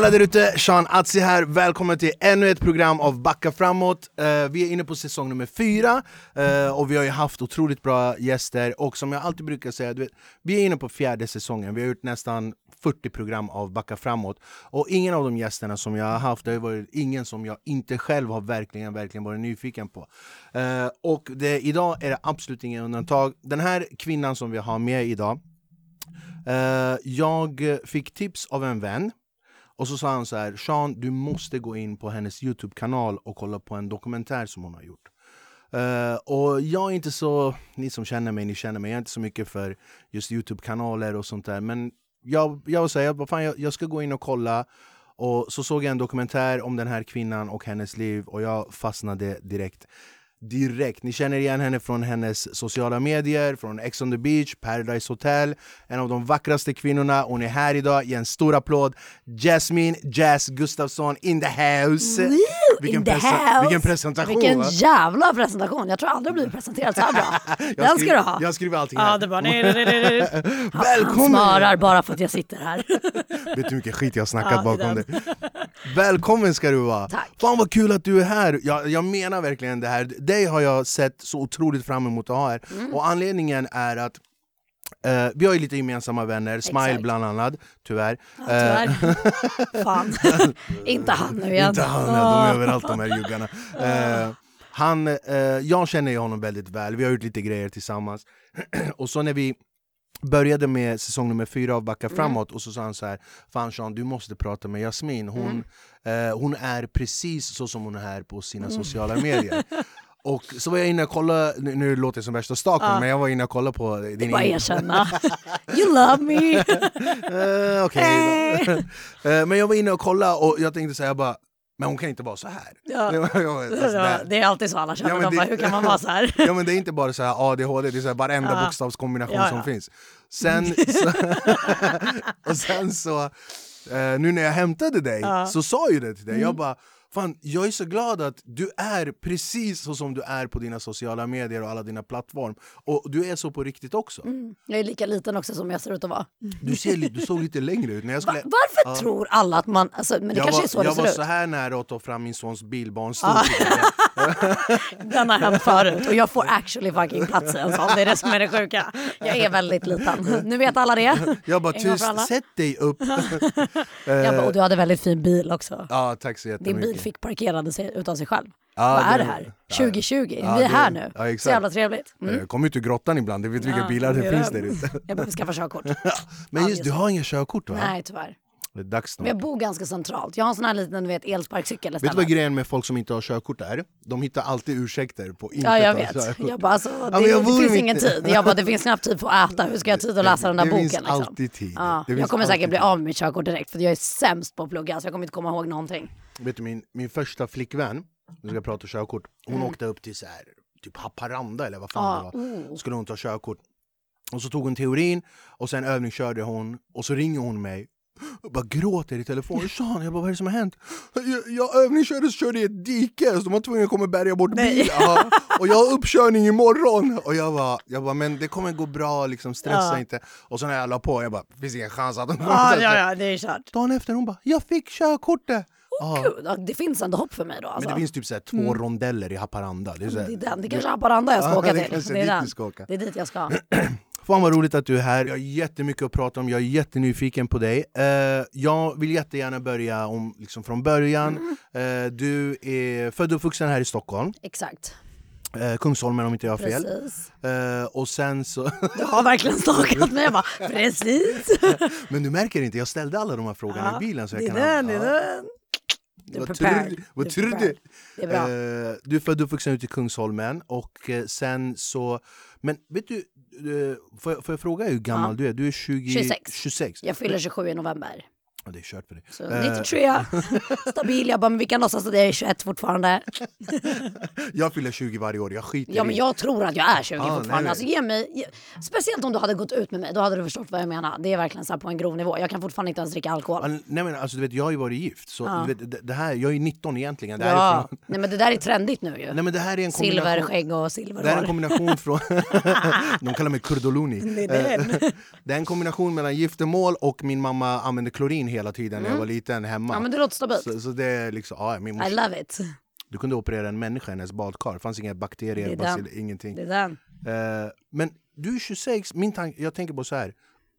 Alla där ute, Sean Atzi här. Välkommen till ännu ett program av Backa framåt. Uh, vi är inne på säsong nummer fyra uh, och vi har ju haft otroligt bra gäster och som jag alltid brukar säga, vet, vi är inne på fjärde säsongen. Vi har gjort nästan 40 program av Backa framåt och ingen av de gästerna som jag har haft, det har varit ingen som jag inte själv har verkligen, verkligen varit nyfiken på. Uh, och det, idag är det absolut inget undantag. Den här kvinnan som vi har med idag, jag fick tips av en vän och så sa han så här, Sean du måste gå in på hennes Youtube-kanal och kolla på en dokumentär som hon har gjort. Uh, och jag är inte så, ni som känner mig, ni känner mig, jag är inte så mycket för just Youtube-kanaler och sånt där. Men jag, jag var vad fan, jag, jag ska gå in och kolla. Och så såg jag en dokumentär om den här kvinnan och hennes liv och jag fastnade direkt direkt. Ni känner igen henne från hennes sociala medier, från Ex on the beach, Paradise Hotel. En av de vackraste kvinnorna. Hon är här idag. Ge en stor applåd. Jasmine Jazz Gustafsson in the house. Woo, vilken, in the house. vilken presentation! Vilken va? jävla presentation! Jag tror aldrig jag blivit presenterad så här bra. Den ska skriver, du ha. Jag skriver allting Ja, här. det bara, nej, nej, nej, nej. Han Välkommen! smörar bara för att jag sitter här. Vet du hur mycket skit jag har snackat Ja, bakom dig? Välkommen ska du vara! Tack. Fan vad kul att du är här! Jag, jag menar verkligen det här. Dig har jag sett så otroligt fram emot att ha här. Mm. Och anledningen är att eh, vi har ju lite gemensamma vänner, Smile Exakt. bland annat, tyvärr. Ja, tyvärr. Fan. Inte han nu igen. Inte han, de är överallt de här juggarna. Eh, han, eh, jag känner ju honom väldigt väl, vi har gjort lite grejer tillsammans. och så när vi började med säsong nummer fyra av Backa framåt och så sa han så här Fan Sean, du måste prata med Jasmin. Hon, eh, hon är precis så som hon är här på sina sociala medier. Och så var jag inne och kollade, nu, nu låter jag som värsta stalkern men jag var inne och kollade på din Bara in- erkänna. You love me. Eh, Okej då. Eh, Men jag var inne och kollade och jag tänkte säga bara Men hon kan inte vara så här. Ja. Bara, bara, alltså, det här- Det är alltid så alla känner. Ja, men de bara, det- hur kan man vara så här? Ja men det är inte bara så här ADHD, det är så här varenda Ja. bokstavskombination Ja, som finns. Sen så, och sen så, eh, nu när jag hämtade dig så sa ju det till dig, Mm. jag bara Fan, jag är så glad att du är precis så som du är på dina sociala medier och alla dina plattformar. Och du är så på riktigt också. Mm. Jag är lika liten också som jag ser ut att vara. Du, ser, du såg lite längre ut. När jag, Va, skulle, varför tror alla att man... Alltså, men det jag kanske var, är så jag det ser var ut. så här nära att ta fram min sons bilbarnstol. Den har hänt förut och jag får actually fucking plats i en sån. Det är det som är det sjuka. Jag är väldigt liten. Nu vet alla det. Jag bara tyst, sätt dig upp. Jag bara, och du hade väldigt fin bil också. Ja, tack så Din jättemycket. bil fick parkerade sig utav sig själv. Ja, Vad är det- det här? ja. 2020? Ja, Vi är det- här nu. ja, så jävla trevligt. Mm. Mm. Kom ut ur grottan ibland, du vet vilka Ja, bilar det är finns där ute. Jag behöver skaffa körkort. Men just du har inga körkort va? Nej tyvärr. Det är dags Men snart. jag bor ganska centralt. Jag har en sån här liten vet, elsparkcykel Vet du vad grejen med folk som inte har körkort är? De hittar alltid ursäkter på inte Ja jag vet. körkort. Jag bara, alltså, det, men jag det finns ingen tid. Jag bara, det finns knappt tid för att äta. Hur ska jag ha tid att läsa den där det boken? finns liksom? alltid tid. Ja, Det jag finns kommer säkert bli av med mitt körkort direkt för jag är sämst på att plugga så jag kommer inte komma ihåg någonting. Vet du, min, min första flickvän, nu ska jag prata körkort, hon Mm. åkte upp till så här, typ Haparanda eller vad fan Ja, det var. oh. Skulle hon ta körkort. Och så tog hon teorin och sen övningskörde hon och så ringer hon mig och bara gråter i telefon. Sean, jag bara, vad är det som har hänt? Jag, jag övningskörde och körde i ett dike så de var tvungna att komma och bärga bort bilen. Ja, och jag har uppkörning imorgon. Och jag bara, jag bara, men det kommer gå bra, liksom, stressa Ja. inte. Och så när jag la på, jag bara, finns ingen chans att de kommer Ja, ja, sig." ja, det är kört. Dagen efter hon bara, jag fick körkortet! Gud, det finns ändå hopp för mig då. Alltså. Men det finns typ så två rondeller i Haparanda. Det är så här, det är den. Det kanske är Haparanda jag ska Ja, åka till. är, dit det är dit jag ska. Fan vad roligt att du är här, jag har jättemycket att prata om, jag är jättenyfiken på dig. Eh, jag vill jättegärna börja om, liksom från början. Mm. Eh, du är född och uppvuxen här i Stockholm, Exakt. eh, Kungsholmen om inte jag har fel. Eh, och sen så... Du har verkligen stalkat mig. Jag bara, precis. Men du märker inte, jag ställde alla de här frågorna Ja, i bilen. Så jag det är kan den, det är den. Vad tror du? Det är bra. Eh, du är född och uppvuxen ute i Kungsholmen och sen så... Men vet du, får, jag, får jag fråga hur gammal Ja. du är? Du är 20, 26. 26. Jag fyller 27 i november. Ja, det är kört för dig. Så Eh, 93, stabil. Jag bara, men vi kan låtsas att jag är 21 fortfarande. jag fyller 20 varje år, jag skiter Ja men i. jag tror att jag är 20 Ah, fortfarande. nej. Alltså, ge mig, ge, speciellt om du hade gått ut med mig, då hade du förstått vad jag menar. Det är verkligen så på en grov nivå. Jag kan fortfarande inte ens dricka alkohol. Ja, Nej, men alltså, du vet, jag har ju varit gift, så du vet, det, det här, jag är 19 egentligen. Det Ja, från, nej men det där är trendigt nu ju. nej, men det här är en kombination, Silverskägg och det här är en silverhår. kombination från... de kallar mig Kurdoluni. Det är. Eh, det är en kombination mellan giftermål och min mamma använde klorin hela tiden när jag var liten hemma. Mm. Ja men det låter stabilt. så, så det är liksom, ja, min I morsa, love it. du kunde operera en människa i hennes badkar. Det fanns inga bakterier, Det är den. baciller, ingenting. Det är den. Eh, men du är 26, min tank, jag tänker på så här.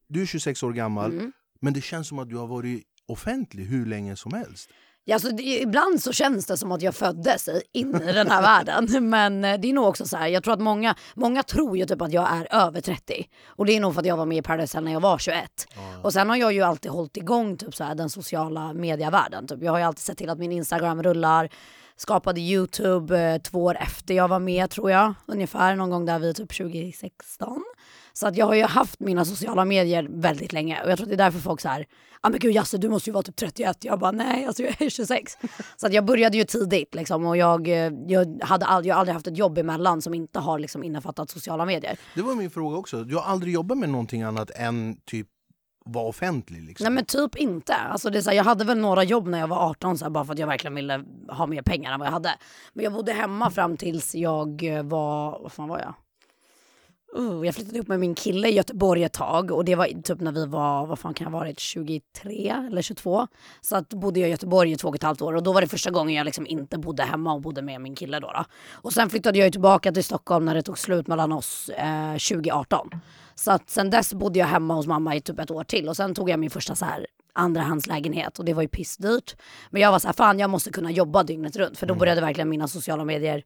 Du är 26 år gammal, Mm. men det känns som att du har varit offentlig hur länge som helst. Ja, alltså, det, ibland så känns det som att jag föddes in i den här världen. Men eh, det är nog också så här, jag tror att många, många tror ju typ att jag är över 30. Och det är nog för att jag var med i Paradise Hotel när jag var 21. Och sen har jag ju alltid hållit igång typ så här, den sociala medievärlden. Typ. Jag har ju alltid sett till att min Instagram rullar. Skapade Youtube eh, två år efter jag var med tror jag. Ungefär någon gång där vid typ 2016. Så att jag har ju haft mina sociala medier väldigt länge och jag tror att det är därför folk här, ja men gud Jasse du måste ju vara typ 31. Jag bara nej alltså jag är 26. Så att jag började ju tidigt liksom och jag, eh, jag, hade all, jag har aldrig haft ett jobb emellan som inte har liksom innefattat sociala medier. Det var min fråga också. Du har aldrig jobbat med någonting annat än typ vara offentlig? Liksom. Nej men typ inte. Alltså det är så här, jag hade väl några jobb när jag var 18 så här, bara för att jag verkligen ville ha mer pengar än vad jag hade. Men jag bodde hemma fram tills jag eh, var, vad fan var jag? Uh, jag flyttade upp med min kille i Göteborg ett tag och det var typ när vi var, vad fan kan jag ha varit, 23 eller 22. Så att bodde jag i Göteborg i två och ett halvt år och då var det första gången jag liksom inte bodde hemma och bodde med min kille då. då. Och sen flyttade jag tillbaka till Stockholm när det tog slut mellan oss eh, 2018. Så att sen dess bodde jag hemma hos mamma i typ ett år till och sen tog jag min första så här andrahandslägenhet och det var ju pissdyrt. Men jag var så här, fan jag måste kunna jobba dygnet runt för då började verkligen mina sociala medier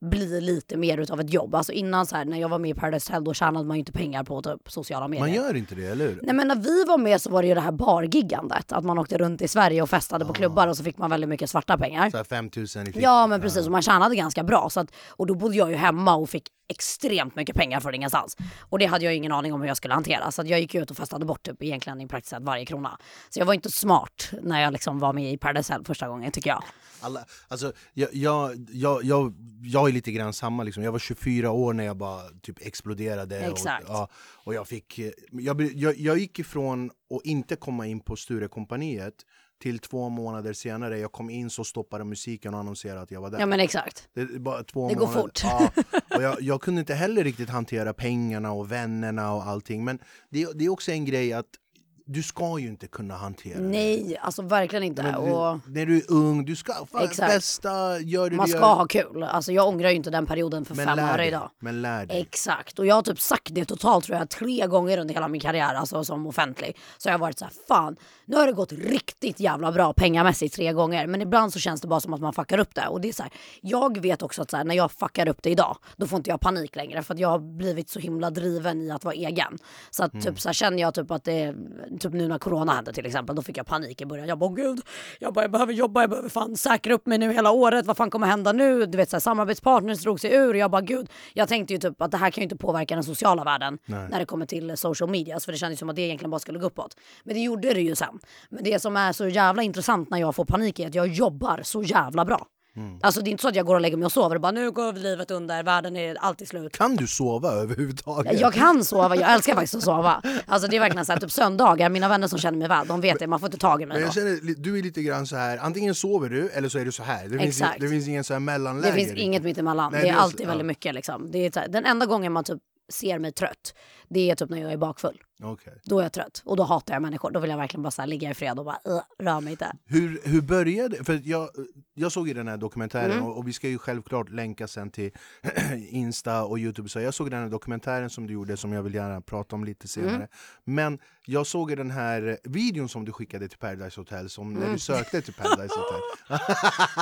bli lite mer utav ett jobb. Alltså innan så här, när jag var med i Paradise Hotel då tjänade man ju inte pengar på typ sociala medier. Man gör inte det, eller hur? Nej men när vi var med så var det ju det här bargiggandet. Att man åkte runt i Sverige och festade på klubbar och så fick man väldigt mycket svarta pengar. Så här 5000 i fickan. Ja men precis, och man tjänade ganska bra. Så att, och då bodde jag ju hemma och fick extremt mycket pengar från ingenstans. Och det hade jag ingen aning om hur jag skulle hantera. Så jag gick ut och festade bort typ egentligen i praktiskt sett varje krona. Så jag var inte smart när jag liksom var med i Paradise Hotel första gången tycker jag. Alla, alltså, jag, jag, jag, jag, jag är lite grann samma, liksom. jag var 24 år när jag bara typ exploderade. Exakt. Och, ja, och jag, fick, eh, jag, jag, jag gick ifrån att inte komma in på Sturecompagniet till två månader senare, jag kom in så stoppade musiken och annonserade att jag var där. Ja men exakt. Det, bara två Det går månader. fort. Ja, och jag, jag kunde inte heller riktigt hantera pengarna och vännerna och allting. Men det, det är också en grej att du ska ju inte kunna hantera det. Nej, alltså verkligen inte. Men Och... du, när du är ung, du ska Exakt. festa, gör det Man du ska gör. ha kul. Alltså jag ångrar ju inte den perioden för Men fem öre idag. Men lär dig. Exakt, och jag har typ sagt det totalt tror jag tre gånger under hela min karriär, alltså som offentlig. Så jag har varit så här, fan, nu har det gått riktigt jävla bra pengamässigt tre gånger, men ibland så känns det bara som att man fuckar upp det. Och det är så här, jag vet också att så här, när jag fuckar upp det idag, då får inte jag panik längre för att jag har blivit så himla driven i att vara egen. Så att typ så här, känner jag typ att det, typ nu när corona hände till exempel, då fick jag panik i början. Jag bara, gud, jag, bara, jag behöver jobba, jag behöver fan säkra upp mig nu hela året, vad fan kommer hända nu? Du vet så här, samarbetspartners drog sig ur jag bara, gud, jag tänkte ju typ att det här kan ju inte påverka den sociala världen när det kommer till social media, för det kändes som att det egentligen bara skulle gå uppåt. Men det gjorde det ju sen. Men det som är så jävla intressant när jag får panik är att jag jobbar så jävla bra. Alltså det är inte så att jag går och lägger mig och sover och bara nu går livet under, världen är alltid slut. Kan du sova överhuvudtaget? Jag kan sova, jag älskar faktiskt att sova. Alltså det är verkligen så här, typ söndagar, mina vänner som känner mig väl, de vet det, man får inte tag i mig Men då. jag känner, li- du är lite grann så här. antingen sover du eller så är du så här. Det finns, Exakt. det finns ingen så här mellanläge. Det finns inget mittemellan. Nej, det är alltid väldigt ja. mycket liksom. Det är den enda gången man typ ser mig trött, det är typ när jag är bakfull. Okej. Då är jag trött och då hatar jag människor. Då vill jag verkligen bara ligga i fred och bara "Ugh, rör mig inte. Hur, hur började För jag, jag såg ju den här dokumentären Mm. och, och vi ska ju självklart länka sen till Insta och Youtube. Så jag såg den här dokumentären som du gjorde som jag vill gärna prata om lite senare. Mm. Men jag såg ju den här videon som du skickade till Paradise Hotel som när Mm. du sökte till Paradise Hotel.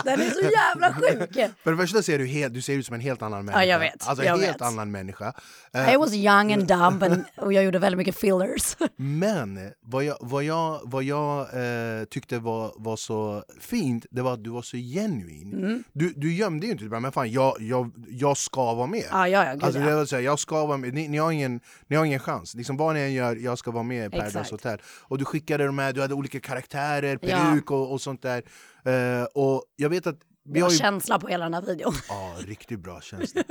Den är så jävla sjuk! För det första ser du, helt, du ser ut som en helt annan människa. jag vet, Alltså jag en helt vet. annan människa. Eh, I was young and dumb and, och jag gjorde väldigt mycket fillers. Men vad jag, vad jag, vad jag eh, tyckte var, var så fint, det var att du var så genuin. Mm. Du, du gömde ju inte, du bara, men fan jag, jag, jag ska vara med. Ja, ja, ja, gud, alltså, ja. det var så här, jag ska vara med. Ni, ni, har ingen, ni har ingen chans. Liksom, vad ni än gör, jag ska vara med i Paradise. Hotel. Och du skickade de här, du hade olika karaktärer, Ja. peruk och, och sånt där. Eh, och jag vet att vi var ju känsla på hela den här videon. Ja, riktigt bra känsla.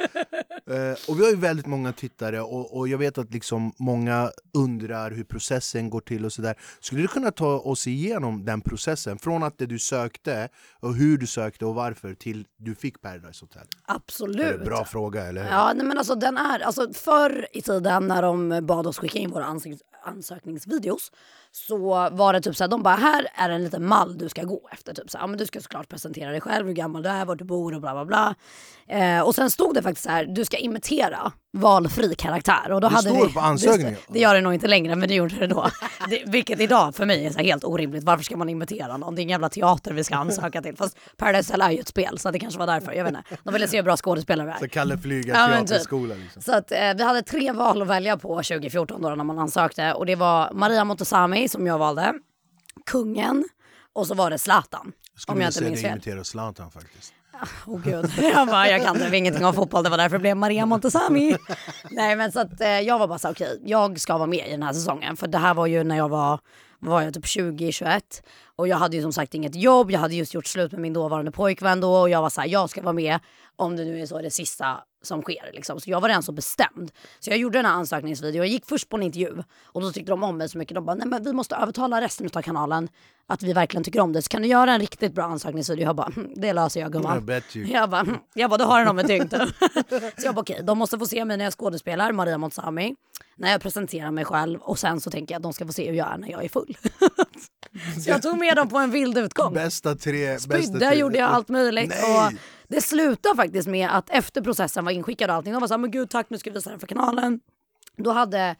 Eh, och vi har ju väldigt många tittare och, och jag vet att liksom många undrar hur processen går till och sådär. Skulle du kunna ta oss igenom den processen? Från att det du sökte och hur du sökte och varför till du fick Paradise Hotel? Absolut. bra fråga eller hur? Ja, nej, men alltså den är, alltså förr i tiden när de bad oss skicka in våra ansöknings ansökningsvideos så var det typ så här, de bara här är en liten mall du ska gå efter. Typ så här, ja, men du ska såklart presentera dig själv, hur gammal du är, var du bor och bla bla bla. Eh, och sen stod det faktiskt så här, du ska imitera valfri karaktär. Och då Det hade står vi, på ansökningen? Det, det gör det nog inte längre men det gjorde det då. Det, vilket idag för mig är så helt orimligt. Varför ska man imitera någon? Det är en jävla teater vi ska ansöka till. Fast Paradise Hotel är ju ett spel så det kanske var därför. Jag vet inte. De ville se hur bra skådespelare vi är. Så Kalle Flyga Ja, men typ. teaterskola liksom. Så att, eh, vi hade tre val att välja på 2014 då när man ansökte och det var Maria Montazami som jag valde, Kungen och så var det Zlatan. Skulle Om jag inte minns fel. imitera Zlatan faktiskt. Åh gud, jag bara, jag kan det, ingenting om fotboll, det var därför det blev Maria Montazami. Nej men så att eh, jag var bara så okej, jag ska vara med i den här säsongen. För det här var ju när jag var, var jag typ 20-21 och jag hade ju som sagt inget jobb, jag hade just gjort slut med min dåvarande pojkvän då och jag var så här, jag ska vara med om det nu är så det sista som sker liksom. Så jag var redan så bestämd. Så jag gjorde den här ansökningsvideon, jag gick först på en intervju och då tyckte de om mig så mycket. De bara, nej men vi måste övertala resten av kanalen att vi verkligen tycker om det. Så kan du göra en riktigt bra ansökningsvideo? Jag bara, "Hm, det löser jag gumman. Jag bara, "Hm." jag bara, då har den om med tyngd. så jag bara, okej, de måste få se mig när jag skådespelar, Maria Montazami, när jag presenterar mig själv och sen så tänker jag att de ska få se hur jag är när jag är full. så jag tog med dem på en vild utgång. Bästa tre... bästa Spydde, tre. gjorde jag allt möjligt. Nej. Och det slutade faktiskt med att efter processen var inskickad och allting, de var såhär, men gud tack nu ska vi visa den för kanalen. Då hade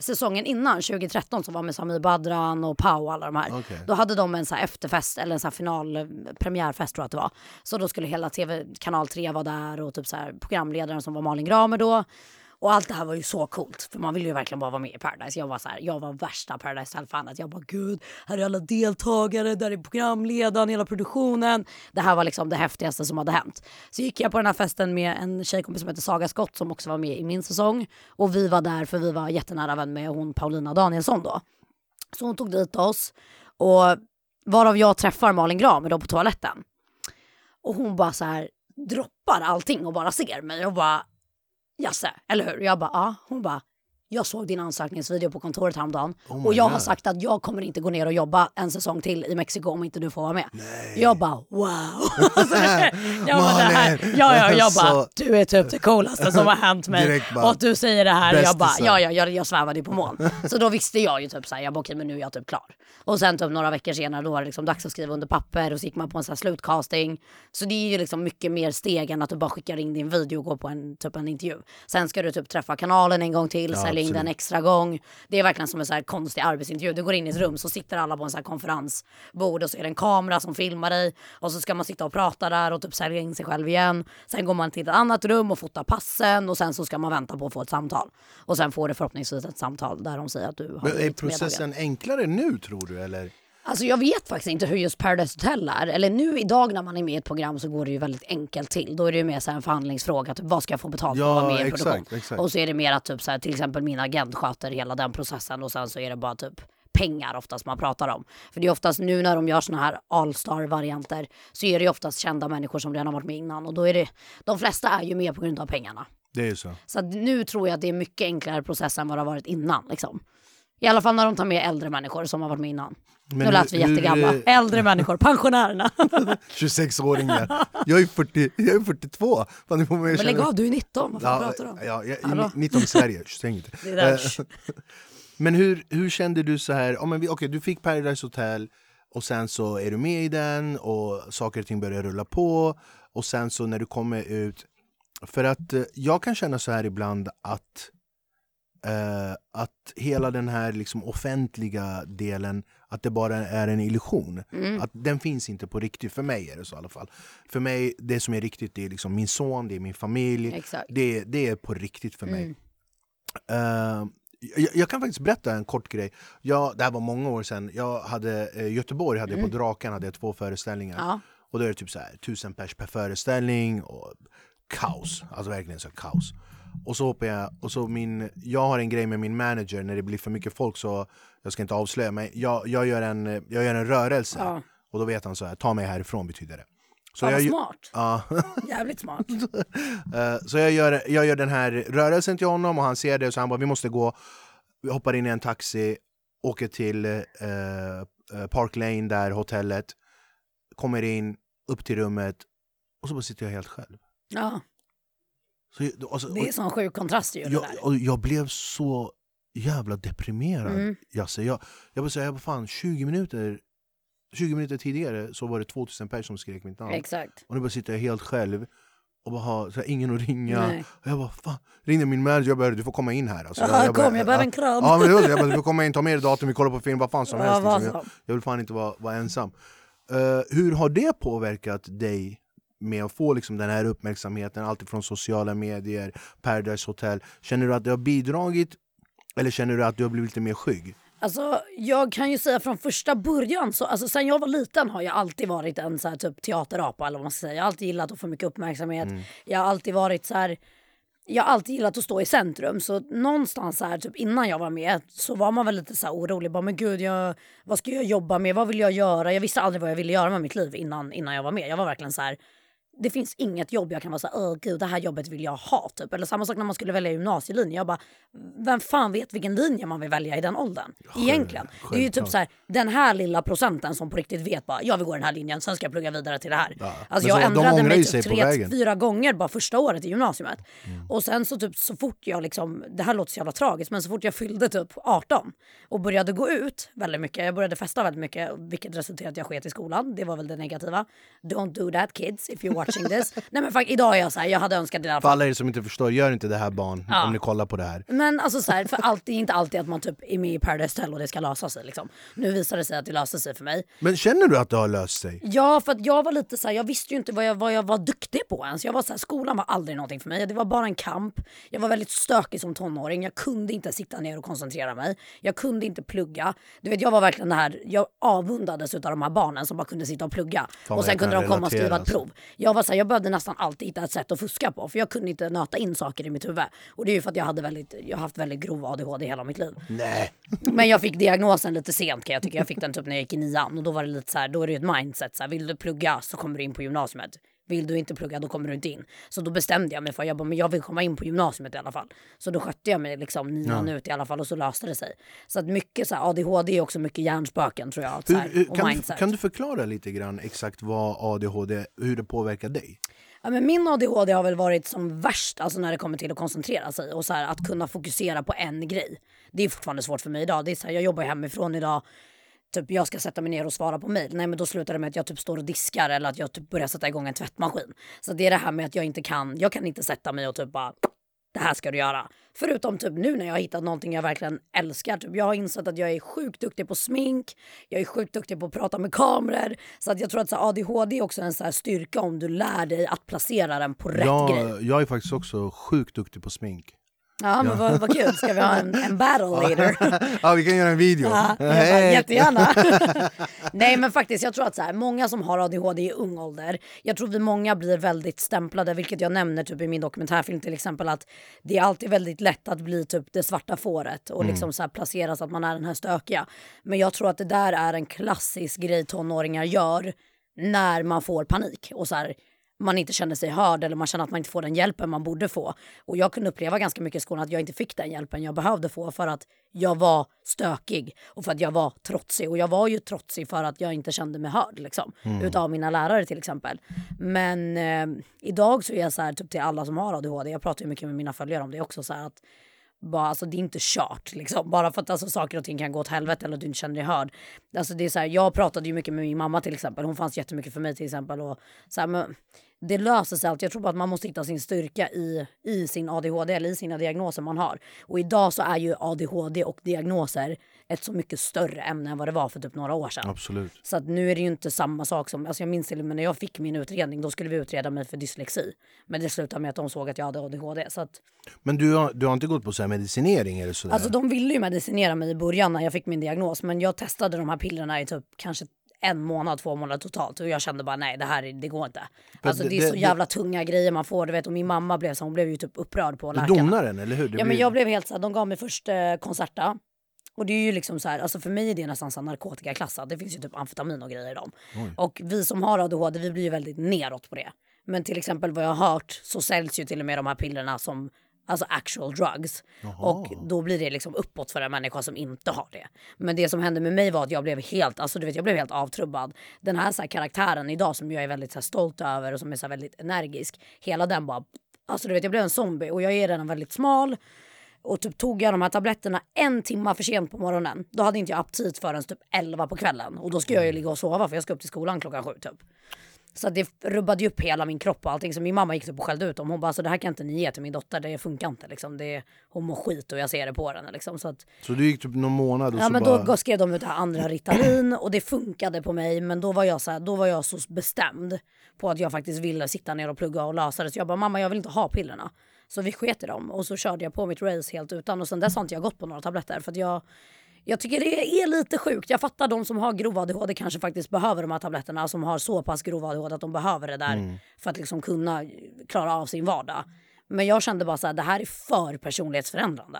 säsongen innan, 2013, som var med Samir Badran och Pau och alla de här. Okej. Då hade de en så efterfest, eller en så här final, eh, premiärfest tror jag att det var. Så då skulle hela TV, kanal 3 vara där och typ så programledaren som var Malin Gramer då. Och allt det här var ju så coolt, för man ville ju verkligen bara vara med i Paradise. Jag var så här, jag var värsta Paradise Hotel-fanet. Jag bara gud, här är alla deltagare, där är programledaren, hela produktionen. Det här var liksom det häftigaste som hade hänt. Så gick jag på den här festen med en tjejkompis som heter Saga Skott som också var med i min säsong. Och vi var där för vi var jättenära vän med hon Paulina Danielsson då. Så hon tog dit oss och varav jag träffar Malin Gramer då på toaletten. Och hon bara så här droppar allting och bara ser mig och bara Jasse, eller hur? Jag bara ja. Hon bara jag såg din ansökningsvideo på kontoret häromdagen Oh och jag har God. sagt att jag kommer inte gå ner och jobba en säsong till i Mexiko om inte du får vara med. Jag bara wow. Alltså, jag bara, det här, ja, ja, jag bara Så- du är typ det coolaste som har hänt mig. Bara, och att du säger det här jag bara ja, ja, jag, jag svävade på moln. Så då visste jag ju typ såhär, jag bara okej men nu är jag typ klar. Och sen typ några veckor senare då var det liksom dags att skriva under papper och så gick man på en sån här slutcasting. Så det är ju liksom mycket mer steg än att du bara skickar in din video och går på en, typ en intervju. Sen ska du typ träffa kanalen en gång till, sälja in absolut. den extra gång. Det är verkligen som en så här konstig arbetsintervju. Du går in i ett rum så sitter alla på en så här konferensbord och så är det en kamera som filmar dig och så ska man sitta och prata där och typ sälja in sig själv igen. Sen går man till ett annat rum och fotar passen och sen så ska man vänta på att få ett samtal. Och sen får du förhoppningsvis ett samtal där de säger att du har Men är processen enklare nu tror du eller? Alltså jag vet faktiskt inte hur just Paradise Hotel är. Eller nu idag när man är med i ett program så går det ju väldigt enkelt till. Då är det ju mer så en förhandlingsfråga. Typ, vad ska jag få betalt för Ja, att vara med i en produktion? exakt. Och så är det mer att typ, så här, till exempel min agent sköter hela den processen och sen så är det bara typ pengar oftast man pratar om. För det är oftast nu när de gör såna här all-star-varianter så är det ju oftast kända människor som redan har varit med innan och då är det, de flesta är ju med på grund av pengarna. Det är så. Så nu tror jag att det är mycket enklare process än vad det har varit innan. Liksom. I alla fall när de tar med äldre människor som har varit med innan. Men nu lät vi jättegamla. hur, Äldre människor, pensionärerna. 26-åringar. Jag är, 40, jag är 42. Fan, får att Men lägg av, du är 19. Vad fan Ja, pratar du om? ja, jag, Hallå? 19 i Sverige, säg inte. Det där. Eh, Men hur, hur kände du så här? Ja, men vi, okay, du fick Paradise Hotel och sen så är du med i den och saker och ting börjar rulla på och sen så när du kommer ut för att eh, jag kan känna så här ibland att eh, att hela den här liksom offentliga delen att det bara är en illusion. Mm. Att den finns inte på riktigt. För mig är det så i alla fall. För mig, det som är riktigt det är liksom min son, det är min familj. Exakt. Det, det är på riktigt för mig. Mm. Eh, jag, jag kan faktiskt berätta en kort grej. Jag, det här var många år sedan. Jag hade, eh, Göteborg hade jag på Draken hade jag två föreställningar. Mm. Ja. Och då är det typ så här, tusen pers per föreställning och kaos. Alltså verkligen så kaos. Och så hoppar jag, och så min, jag har en grej med min manager när det blir för mycket folk så, jag ska inte avslöja, men jag, jag, gör, en, jag gör en rörelse. Ja. Och då vet han så här, ta mig härifrån betyder det. Så vad jag, smart. ja. Jävligt smart. Eh, så jag gör, jag gör den här rörelsen till honom och han ser det och så han bara vi måste gå. Vi hoppar in i en taxi, åker till eh, eh, Park Lane där hotellet, kommer in, upp till rummet och så bara sitter jag helt själv. Ja, Så, jag- alltså, det är sån sjuk kontrast ju jag, där. och jag blev så jävla deprimerad. Mm. Jasse. Jag, jag bara säga, jag bara, fan 20 minuter 20 minuter tidigare så var det 2000 personer som skrek mitt namn. Exakt. Och nu bara sitter jag helt själv och bara har så här, ingen att ringa. Nej. Och jag bara fan, ringde min manager jag bara du får komma in här. Alltså, Ja, bara, kom, jag behöver en kram. Ja, men det var så, jag bara, du får komma in, ta med dig datorn, vi kollar på film, vad fan som Ja, helst. Liksom. Jag, jag vill fan inte vara, vara ensam. Eh, hur har det påverkat dig med att få liksom den här uppmärksamheten, alltifrån sociala medier, Paradise Hotel? Känner du att det har bidragit eller känner du att du har blivit lite mer skygg? Alltså, jag kan ju säga från första början, så, alltså, sen jag var liten har jag alltid varit en så här, typ, teaterapa. Eller vad man ska säga. Jag har alltid gillat att få mycket uppmärksamhet. Jag har alltid varit så här, jag har alltid gillat att stå i centrum. Så någonstans så här, typ, innan jag var med så var man väl lite så här orolig. Bara, men gud, jag, vad ska jag jobba med? Vad vill jag göra? Jag visste aldrig vad jag ville göra med mitt liv innan, innan jag var med. Jag var verkligen så här, det finns inget jobb jag kan vara så här, åh gud det här jobbet vill jag ha typ. Eller samma sak när man skulle välja gymnasielinje. Jag bara, vem fan vet vilken linje man vill välja i den åldern? Egentligen. Det är ju typ självklart. så här, den här lilla procenten som på riktigt vet bara, jag vill gå den här linjen, sen ska jag plugga vidare till det här. Ja. Alltså jag så, de ändrade mig typ tre, fyra gånger bara första året i gymnasiet. Mm. Och sen så typ så fort jag liksom, det här låter så jävla tragiskt, men så fort jag fyllde typ 18 och började gå ut väldigt mycket, jag började festa väldigt mycket, vilket resulterade i att jag sket i skolan. Det var väl det negativa. Don't do that kids if you're watching this. Nej men faktiskt idag är jag så här, jag hade önskat det i alla För fall. alla er som inte förstår, gör inte det här barn Ja. om ni kollar på det här. Men alltså så här, för allt, det är inte alltid att man typ är med i Paradise Hotel och det ska lösa sig liksom. Nu visar det sig att det löste sig för mig. Men känner du att det har löst sig? Ja, för att jag var lite så här, jag visste ju inte vad jag, vad jag var duktig på ens. Jag var så här, skolan var aldrig någonting för mig. Det var bara en kamp. Jag var väldigt stökig som tonåring. Jag kunde inte sitta ner och koncentrera mig. Jag kunde inte plugga. Du vet, jag var verkligen det här, jag avundades av de här barnen som bara kunde sitta och plugga. vad och sen jag kunde kan de komma och skriva ett prov. Jag var så här, jag behövde nästan alltid hitta ett sätt att fuska på. För jag kunde inte nöta in saker i mitt huvud. Och det är ju för att jag hade väldigt, jag har haft väldigt grov ADHD hela mitt liv. Nej. Men jag fick diagnosen lite sent kan jag tycka. Jag fick den typ när jag gick i nian och då var det lite så här, då är det ju ett mindset så här, vill du plugga så kommer du in på gymnasiet. Vill du inte plugga då kommer du inte in. Så då bestämde jag mig för jag bara, men jag vill komma in på gymnasiet i alla fall. Så då skötte jag mig liksom nian ut i alla fall och så löste det sig. Så att mycket så här, ADHD är också mycket hjärnspöken tror jag. Så Hur, här, hur, och kan, du, kan du förklara lite grann exakt vad ADHD, hur det påverkar dig? Ja, men min ADHD har väl varit som värst alltså när det kommer till att koncentrera sig och så här, att kunna fokusera på en grej. Det är fortfarande svårt för mig idag. Det är så här, jag jobbar hemifrån idag. Typ jag ska sätta mig ner och svara på mejl. Nej men då slutar det med att jag typ står och diskar eller att jag typ börjar sätta igång en tvättmaskin. Så det är det här med att jag inte kan, jag kan inte sätta mig och typ bara det här ska du göra. Förutom typ nu när jag har hittat någonting jag verkligen älskar. Typ jag har insett att jag är sjukt duktig på smink. Jag är sjukt duktig på att prata med kameror. Så att jag tror att så ADHD är också en så här styrka om du lär dig att placera den på rätt grej. Jag, jag är faktiskt också sjukt duktig på smink. Ja men vad, vad kul. Ska vi ha en, en battle later? ja, vi kan göra en video. Ja, bara, jättegärna. Nej men faktiskt jag tror att så här, många som har ADHD i ung ålder, jag tror vi många blir väldigt stämplade, vilket jag nämner typ i min dokumentärfilm till exempel att det är alltid väldigt lätt att bli typ det svarta fåret och liksom så här placeras att man är den här stökiga. Men jag tror att det där är en klassisk grej tonåringar gör när man får panik och så här, man inte känner sig hörd eller man känner att man inte får den hjälpen man borde få. Och jag kunde uppleva ganska mycket i skolan att jag inte fick den hjälpen jag behövde få för att jag var stökig och för att jag var trotsig. Och jag var ju trotsig för att jag inte kände mig hörd liksom, utav mina lärare till exempel. Men eh, idag så är jag så här typ till alla som har ADHD, jag pratar ju mycket med mina följare om det också, så här att bara, alltså, det är inte kört. Liksom. Bara för att alltså, saker och ting kan gå åt helvete eller att du inte känner dig hörd. Alltså, det är så här, jag pratade ju mycket med min mamma till exempel. Hon fanns jättemycket för mig till exempel. Och, så här, men, det löser sig alltid. Jag tror bara att man måste hitta sin styrka i, i sin ADHD eller i sina diagnoser man har. Och idag så är ju ADHD och diagnoser ett så mycket större ämne än vad det var för typ några år sedan. Absolut. Så att nu är det ju inte samma sak som, alltså jag minns till och med när jag fick min utredning, då skulle vi utreda mig för dyslexi. Men det slutade med att de såg att jag hade ADHD. Så att, Men du har, du har inte gått på så här medicinering eller sådär? Alltså de ville ju medicinera mig i början när jag fick min diagnos men jag testade de här pillerna i typ kanske en månad, två månader totalt och jag kände bara nej det här är- det går inte. Alltså det- det, är så det- jävla tunga grejer man får du vet och min mamma blev så hon blev ju typ upprörd på läkarna. donar den, eller hur? Det Ja men blir- jag blev helt så här, de gav mig först eh, Concerta. Och det är ju liksom så här, alltså för mig är det nästan så narkotikaklassat. Det finns ju typ amfetamin och grejer i dem. Och vi som har ADHD vi blir ju väldigt neråt på det. Men till exempel vad jag har hört så säljs ju till och med de här pillerna som alltså actual drugs. Och då blir det liksom uppåt för en människa som inte har det. Men det som hände med mig var att jag blev helt, alltså du vet jag blev helt avtrubbad. Den här, så här karaktären idag som jag är väldigt så här, stolt över och som är så här, väldigt energisk. Hela den bara, alltså du vet jag blev en zombie och jag är redan väldigt smal. Och typ tog jag de här tabletterna en timma för sent på morgonen. Då hade inte jag aptit förrän typ 11 på kvällen. Och då ska jag ju ligga och sova för jag ska upp till skolan klockan sju typ. Så det rubbade ju upp hela min kropp och allting. Så min mamma gick typ och skällde ut dem. Hon bara, så det här kan inte ni ge till min dotter. Det funkar inte liksom. Det, hon mår skit och jag ser det på henne liksom. Så att, Så du gick typ någon månad och Ja så men bara... då skrev de ut det här andra Ritalin och det funkade på mig men då var jag så här, då var jag så bestämd på att jag faktiskt ville sitta ner och plugga och lösa det. Så jag bara mamma jag vill inte ha pillerna. Så vi sket i dem och så körde jag på mitt race helt utan och sen dess har inte jag gått på några tabletter för att jag jag tycker det är lite sjukt. Jag fattar de som har grov ADHD kanske faktiskt behöver de här tabletterna som har så pass grov ADHD att de behöver det där för att liksom kunna klara av sin vardag. Men jag kände bara så här, det här är för personlighetsförändrande.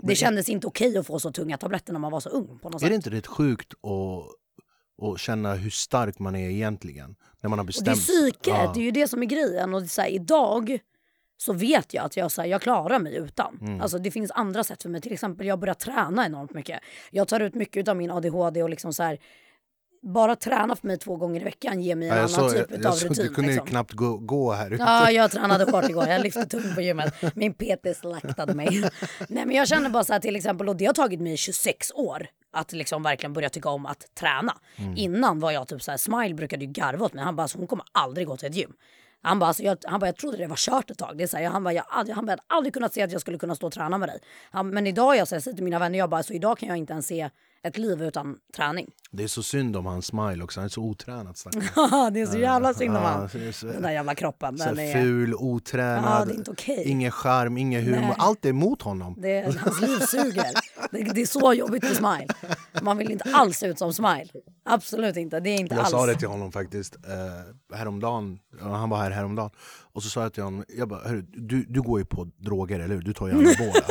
Det kändes inte okej att få så tunga tabletter när man var så ung på något Är sätt. det inte rätt sjukt att, att känna hur stark man är egentligen? När man har Och det är bestämt psyket, Ja. det är ju det som är grejen. Och så här, idag så vet jag att jag, så här, jag klarar mig utan. Mm. Alltså, det finns andra sätt för mig. Till exempel jag börjar träna enormt mycket. Jag tar ut mycket av min ADHD och liksom så här, bara träna för mig två gånger i veckan ger mig en Ja, annan såg, typ jag av rutin. du kunde ju liksom. knappt gå, gå här ute. Ja, jag tränade hårt igår. Jag lyfte tungt på gymmet. Min PT slaktade mig. Nej, men jag känner bara så här till exempel, och det har tagit mig 26 år att liksom verkligen börja tycka om att träna. Innan var jag typ så här, Smile brukade ju garva åt mig. Han bara, alltså, hon kommer aldrig gå till ett gym. Han bara, alltså, jag, han bara, jag trodde det var kört ett tag. Det är så här, han bara, jag, hade- han bara, jag hade aldrig kunnat se att jag skulle kunna stå och träna med dig. Han, men idag, jag, så säger till mina vänner, jag bara, alltså, idag kan jag inte ens se ett liv utan träning. Det är så synd om hans smile också, han är så otränad stackarn. det är så jävla synd om Ja, han. så är så- Den där jävla kroppen. Så är, ful, Ja, otränad, det är inte okej. ingen charm, ingen humor. Nej. Allt är emot honom. Det, hans liv suger. Det, det är så jobbigt med Smile. Man vill inte alls se ut som Smile. Absolut inte. Det är inte Jag alls. sa det till honom faktiskt eh, häromdagen, han var här häromdagen. Och så sa jag till honom, jag bara, "Hörru, du, du går ju på droger eller hur? Du tar ju anabola.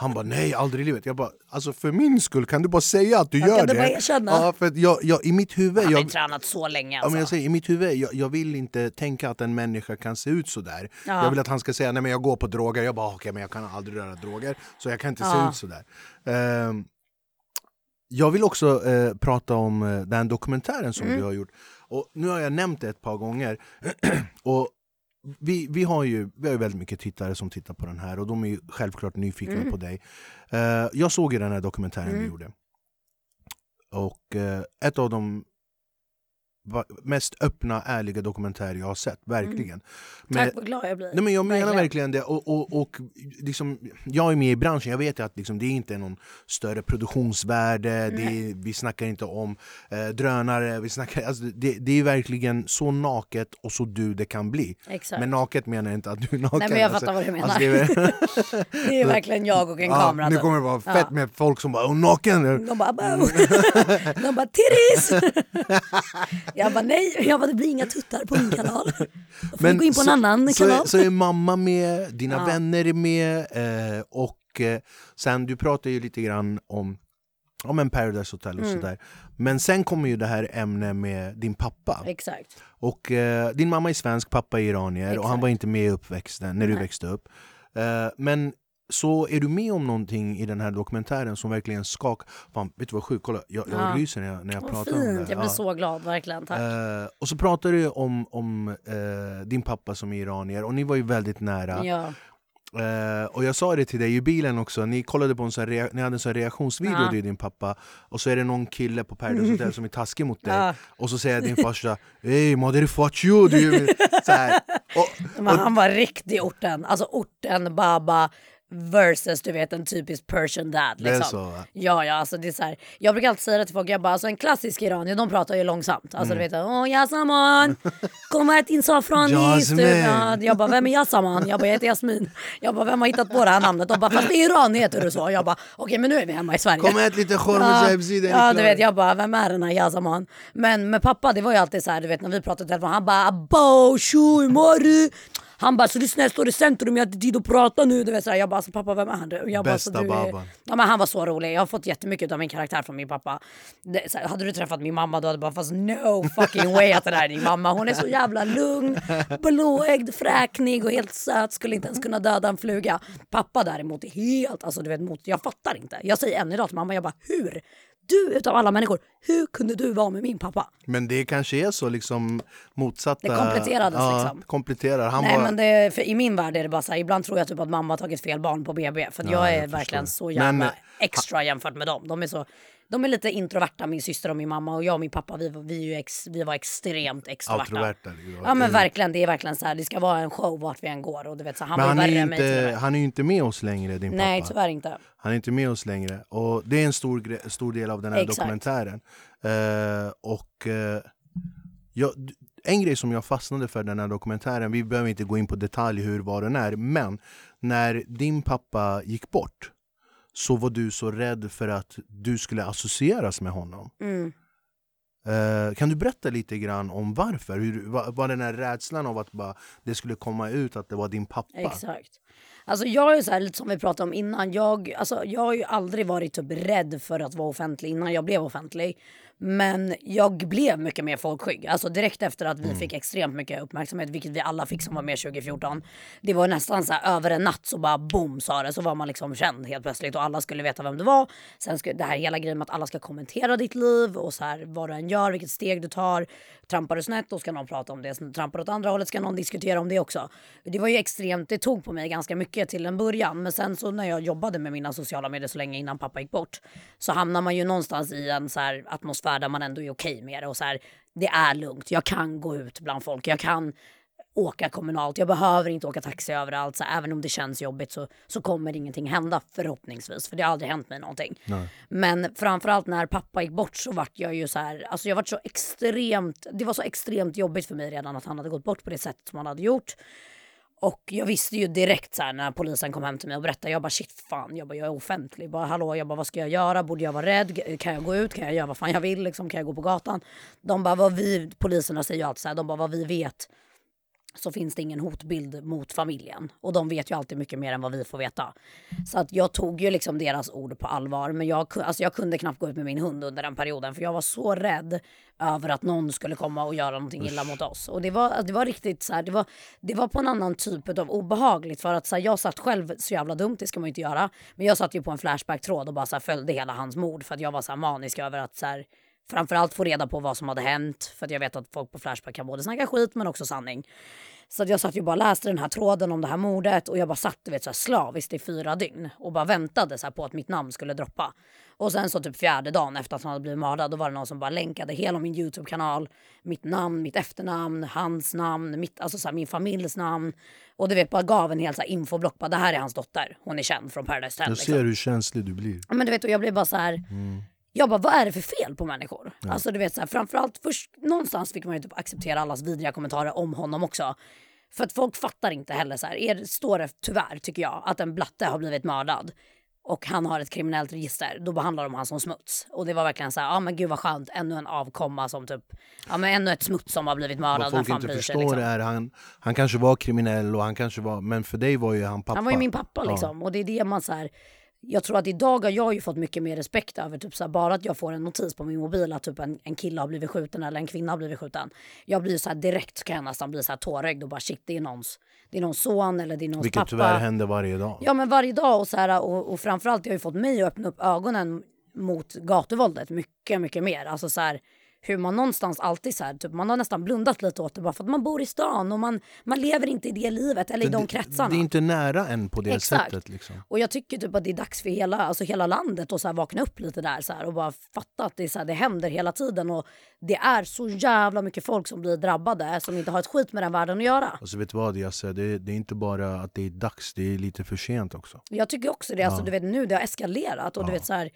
Han bara nej, aldrig i livet. Jag bara, alltså för min skull kan du bara säga att du Ja, gör kan det? du bara erkänna? Ja, för jag, jag, i mitt huvud, Han har jag, tränat så länge Ja, alltså. men jag säger, I mitt huvud, jag, jag vill inte tänka att en människa kan se ut så där. Ja. Jag vill att han ska säga nej men jag går på droger, jag bara okej men jag kan aldrig röra droger så jag kan inte se Ja. ut så där. Ehm, jag vill också eh, prata om eh, den dokumentären som Mm. du har gjort. Och nu har jag nämnt det ett par gånger. och vi, vi, har ju, vi har ju väldigt mycket tittare som tittar på den här och de är ju självklart nyfikna Mm. på dig. Eh, jag såg ju den här dokumentären du gjorde. Och eh, ett av de mest öppna, ärliga dokumentärer jag har sett, verkligen. Men- Tack vad glad jag blir. Nej, men jag menar Verkligen. verkligen det. Och, och, och liksom, jag är med i branschen, jag vet att liksom, det är inte är någon större produktionsvärde, är, vi snackar inte om eh, drönare, vi snackar, alltså, det, det är verkligen så naket och så du det kan bli. Exakt. Men naket menar jag inte att du är naken. Nej, men jag fattar vad du menar. Alltså, det är, Det är verkligen jag och en ja, kamera. nu typ. kommer det vara fett Ja. med folk som bara "Åh, naken! De bara, "Bow." de bara titties! jag bara nej, jag bara, det blir inga tuttar på min kanal. Då får vi gå in på en så, annan så, kanal. är- så är mamma med, dina Ja. vänner är med eh, och eh, sen du pratar ju lite grann om om en Paradise Hotel och Mm. sådär. Men sen kommer ju det här ämnet med din pappa. Exakt. Och eh, din mamma är svensk, pappa är iranier och han Exakt. var inte med i uppväxten när du Nej. växte upp. Eh, men så är du med om någonting i den här dokumentären som verkligen skakar... Fan, vet du vad sjukt? Kolla, jag, jag Ja. ryser när jag, när jag pratar om det. fint, jag blir Ja. så glad verkligen. Tack. Eh, och så pratar du om, om eh, din pappa som är iranier och ni var ju väldigt nära. Ja. Eh, och jag sa det till dig i bilen också, ni kollade på en sån rea- ni hade en sån reaktionsvideo Ja. och din pappa och så är det någon kille på Paradise Hotel som är taskig mot dig Ja. och så säger din farsa Ey you! Du, så här. Och, Men han var riktig orten. Alltså orten, baba versus du vet en typisk persian dad. Det är Liksom. så, va? Ja, ja, alltså det är så här. Jag brukar alltid säga det till folk, jag bara, alltså en klassisk iranier, de pratar ju långsamt. Alltså Mm. du vet, åh Yasaman, kom ät din safranis. Jasmin. Ja, Jag bara, vem är Yasaman? Jag bara, jag heter Jasmin. Jag bara, vem har hittat på det här namnet? De bara, fast i Iran heter du så. Jag bara, okej men nu är vi hemma i Sverige. Kom och ät lite korv med zebzi, den är ja klar. du vet jag bara, vem är den här Yasaman? Men med pappa det var ju alltid så här, du vet när vi pratade i telefon, han bara abo, shu, mori. Han bara, så lyssna jag står i centrum, jag har inte tid att prata nu. Du vet, så här, jag bara, alltså, pappa vem är han? Jag bara, Bästa babban. ja, men Han var så rolig, jag har fått jättemycket av min karaktär från min pappa. Det, så här, hade du träffat min mamma då hade du bara, fast no fucking way att det där är din mamma. Hon är så jävla lugn, blåögd, fräknig och helt söt, skulle inte ens kunna döda en fluga. Pappa däremot är helt, alltså du vet, mot, jag fattar inte. Jag säger än idag till mamma, jag bara, hur du utav alla människor, hur kunde du vara med min pappa? Men det kanske är så liksom motsatta... Det kompletterades ja, liksom. Kompletterar. Han Nej var... men det, för i min värld är det bara så här, ibland tror jag typ att mamma har tagit fel barn på BB. För Ja, jag är jag verkligen så jävla Men- extra jämfört med dem. De är, så, de är lite introverta, min syster och min mamma. Och jag och min pappa, vi, var- vi, ex, vi var extremt extroverta. Outroverta, liksom. Ja men Det- verkligen, det är verkligen så här, det ska vara en show vart vi än går. Och du vet, så han Men var han är, mig inte, med. han är ju inte med oss längre, din Nej pappa. tyvärr inte. Han är inte med oss längre. Och det är en stor, stor del av den här Exakt. dokumentären. Eh, och eh, jag, en grej som jag fastnade för den här dokumentären, vi behöver inte gå in på detalj hur vad den är, men när din pappa gick bort så var du så rädd för att du skulle associeras med honom. Mm. Eh, kan du berätta lite grann om varför? Hur, var, var den här rädslan av att bara, det skulle komma ut att det var din pappa? Exakt. Alltså jag är så här, lite som vi pratade om innan. Jag, alltså, jag har ju aldrig varit typ rädd för att vara offentlig innan jag blev offentlig. Men jag blev mycket mer folkskygg. Alltså direkt efter att vi fick extremt mycket uppmärksamhet, vilket vi alla fick som var med 2014. Det var nästan så här över en natt så bara boom sa det, så var man liksom känd helt plötsligt och alla skulle veta vem det var. Sen skulle det här hela grejen med att alla ska kommentera ditt liv och så här vad du än gör, vilket steg du tar. Trampar du snett då ska någon prata om det, trampar du åt andra hållet ska någon diskutera om det också. Det var ju extremt, det tog på mig ganska mycket till en början. Men sen så när jag jobbade med mina sociala medier så länge innan pappa gick bort så hamnar man ju någonstans i en så här atmosfär där man ändå är okej med det och så här det är lugnt. Jag kan gå ut bland folk. Jag kan åka kommunalt. Jag behöver inte åka taxi överallt. Så även om det känns jobbigt så, så kommer ingenting hända förhoppningsvis. För det har aldrig hänt mig någonting. Men framförallt när pappa gick bort så vart jag ju så här, alltså jag vart så extremt, det var så extremt jobbigt för mig redan att han hade gått bort på det sättet som han hade gjort. Och jag visste ju direkt så här när polisen kom hem till mig och berättade, jag bara shit fan, jag bara jag är offentlig, bara hallå, jag bara vad ska jag göra, borde jag vara rädd, kan jag gå ut, kan jag göra vad fan jag vill, liksom, kan jag gå på gatan? De bara vad vi, poliserna säger ju alltid så här, de bara vad vi vet så finns det ingen hotbild mot familjen. Och de vet ju alltid mycket mer än vad vi får veta. Så att jag tog ju liksom deras ord på allvar. Men jag, alltså jag kunde knappt gå ut med min hund under den perioden. För jag var så rädd över att någon skulle komma och göra någonting illa mot oss. Och det var, det var riktigt så här, det var, det var på en annan typ av obehagligt. För att så här, jag satt själv, så jävla dumt, det ska man ju inte göra. Men jag satt ju på en Flashback-tråd och bara så här, följde hela hans mord. För att jag var så här manisk över att så här, framförallt få reda på vad som hade hänt. För att jag vet att folk på Flashback kan både snacka skit men också sanning. Så jag satt ju bara läste den här tråden om det här mordet och jag bara satt du vet, så här slaviskt i fyra dygn och bara väntade så på att mitt namn skulle droppa. Och sen så typ fjärde dagen efter att han hade blivit mördad då var det någon som bara länkade hela min Youtube-kanal, mitt namn, mitt efternamn, hans namn, mitt, alltså så här, min familjs namn. Och du vet bara gav en hel så här infoblock, bara det här är hans dotter, hon är känd från Paradise Hotel. Jag ser hur känslig du blir. Men du vet, och jag blev bara så här. Jag bara, vad är det för fel på människor? Alltså du vet så här, framförallt först, någonstans fick man ju typ acceptera allas vidriga kommentarer om honom också. För att folk fattar inte heller så här, är, står det tyvärr tycker jag att en blatte har blivit mördad och han har ett kriminellt register, då behandlar de han som smuts. Och det var verkligen så här, ja men gud vad skönt, ännu en avkomma som typ, ja men ännu ett smuts som har blivit mördad, Vad folk inte sig förstår liksom. är han, han kanske var kriminell och han kanske var, men för dig var ju han pappa. Han var ju min pappa liksom. Och det är det man så här, jag tror att idag har jag ju fått mycket mer respekt över typ så här, bara att jag får en notis på min mobil att typ en, en kille har blivit skjuten eller en kvinna har blivit skjuten. Jag blir så här direkt kan jag nästan bli så här tårögd och bara shit det är någons, det är någons son eller det är någons Vilket pappa. tyvärr händer varje dag. Ja men varje dag och så här och, och framförallt det har ju fått mig att öppna upp ögonen mot gatuvåldet mycket, mycket mer. Alltså så här hur man någonstans alltid så här, typ, man har nästan blundat lite åt det bara för att man bor i stan och man, man lever inte i det livet eller i de det, kretsarna. det är inte nära än på det Exakt. sättet. Liksom. Och jag tycker typ att det är dags för hela, alltså hela landet att så här vakna upp lite där så här, och bara fatta att det, är så här, det händer hela tiden och det är så jävla mycket folk som blir drabbade som inte har ett skit med den världen att göra. Alltså vet du vad Jasse, det, det är inte bara att det är dags, det är lite för sent också. Jag tycker också det, alltså, du vet nu det har eskalerat och du vet så här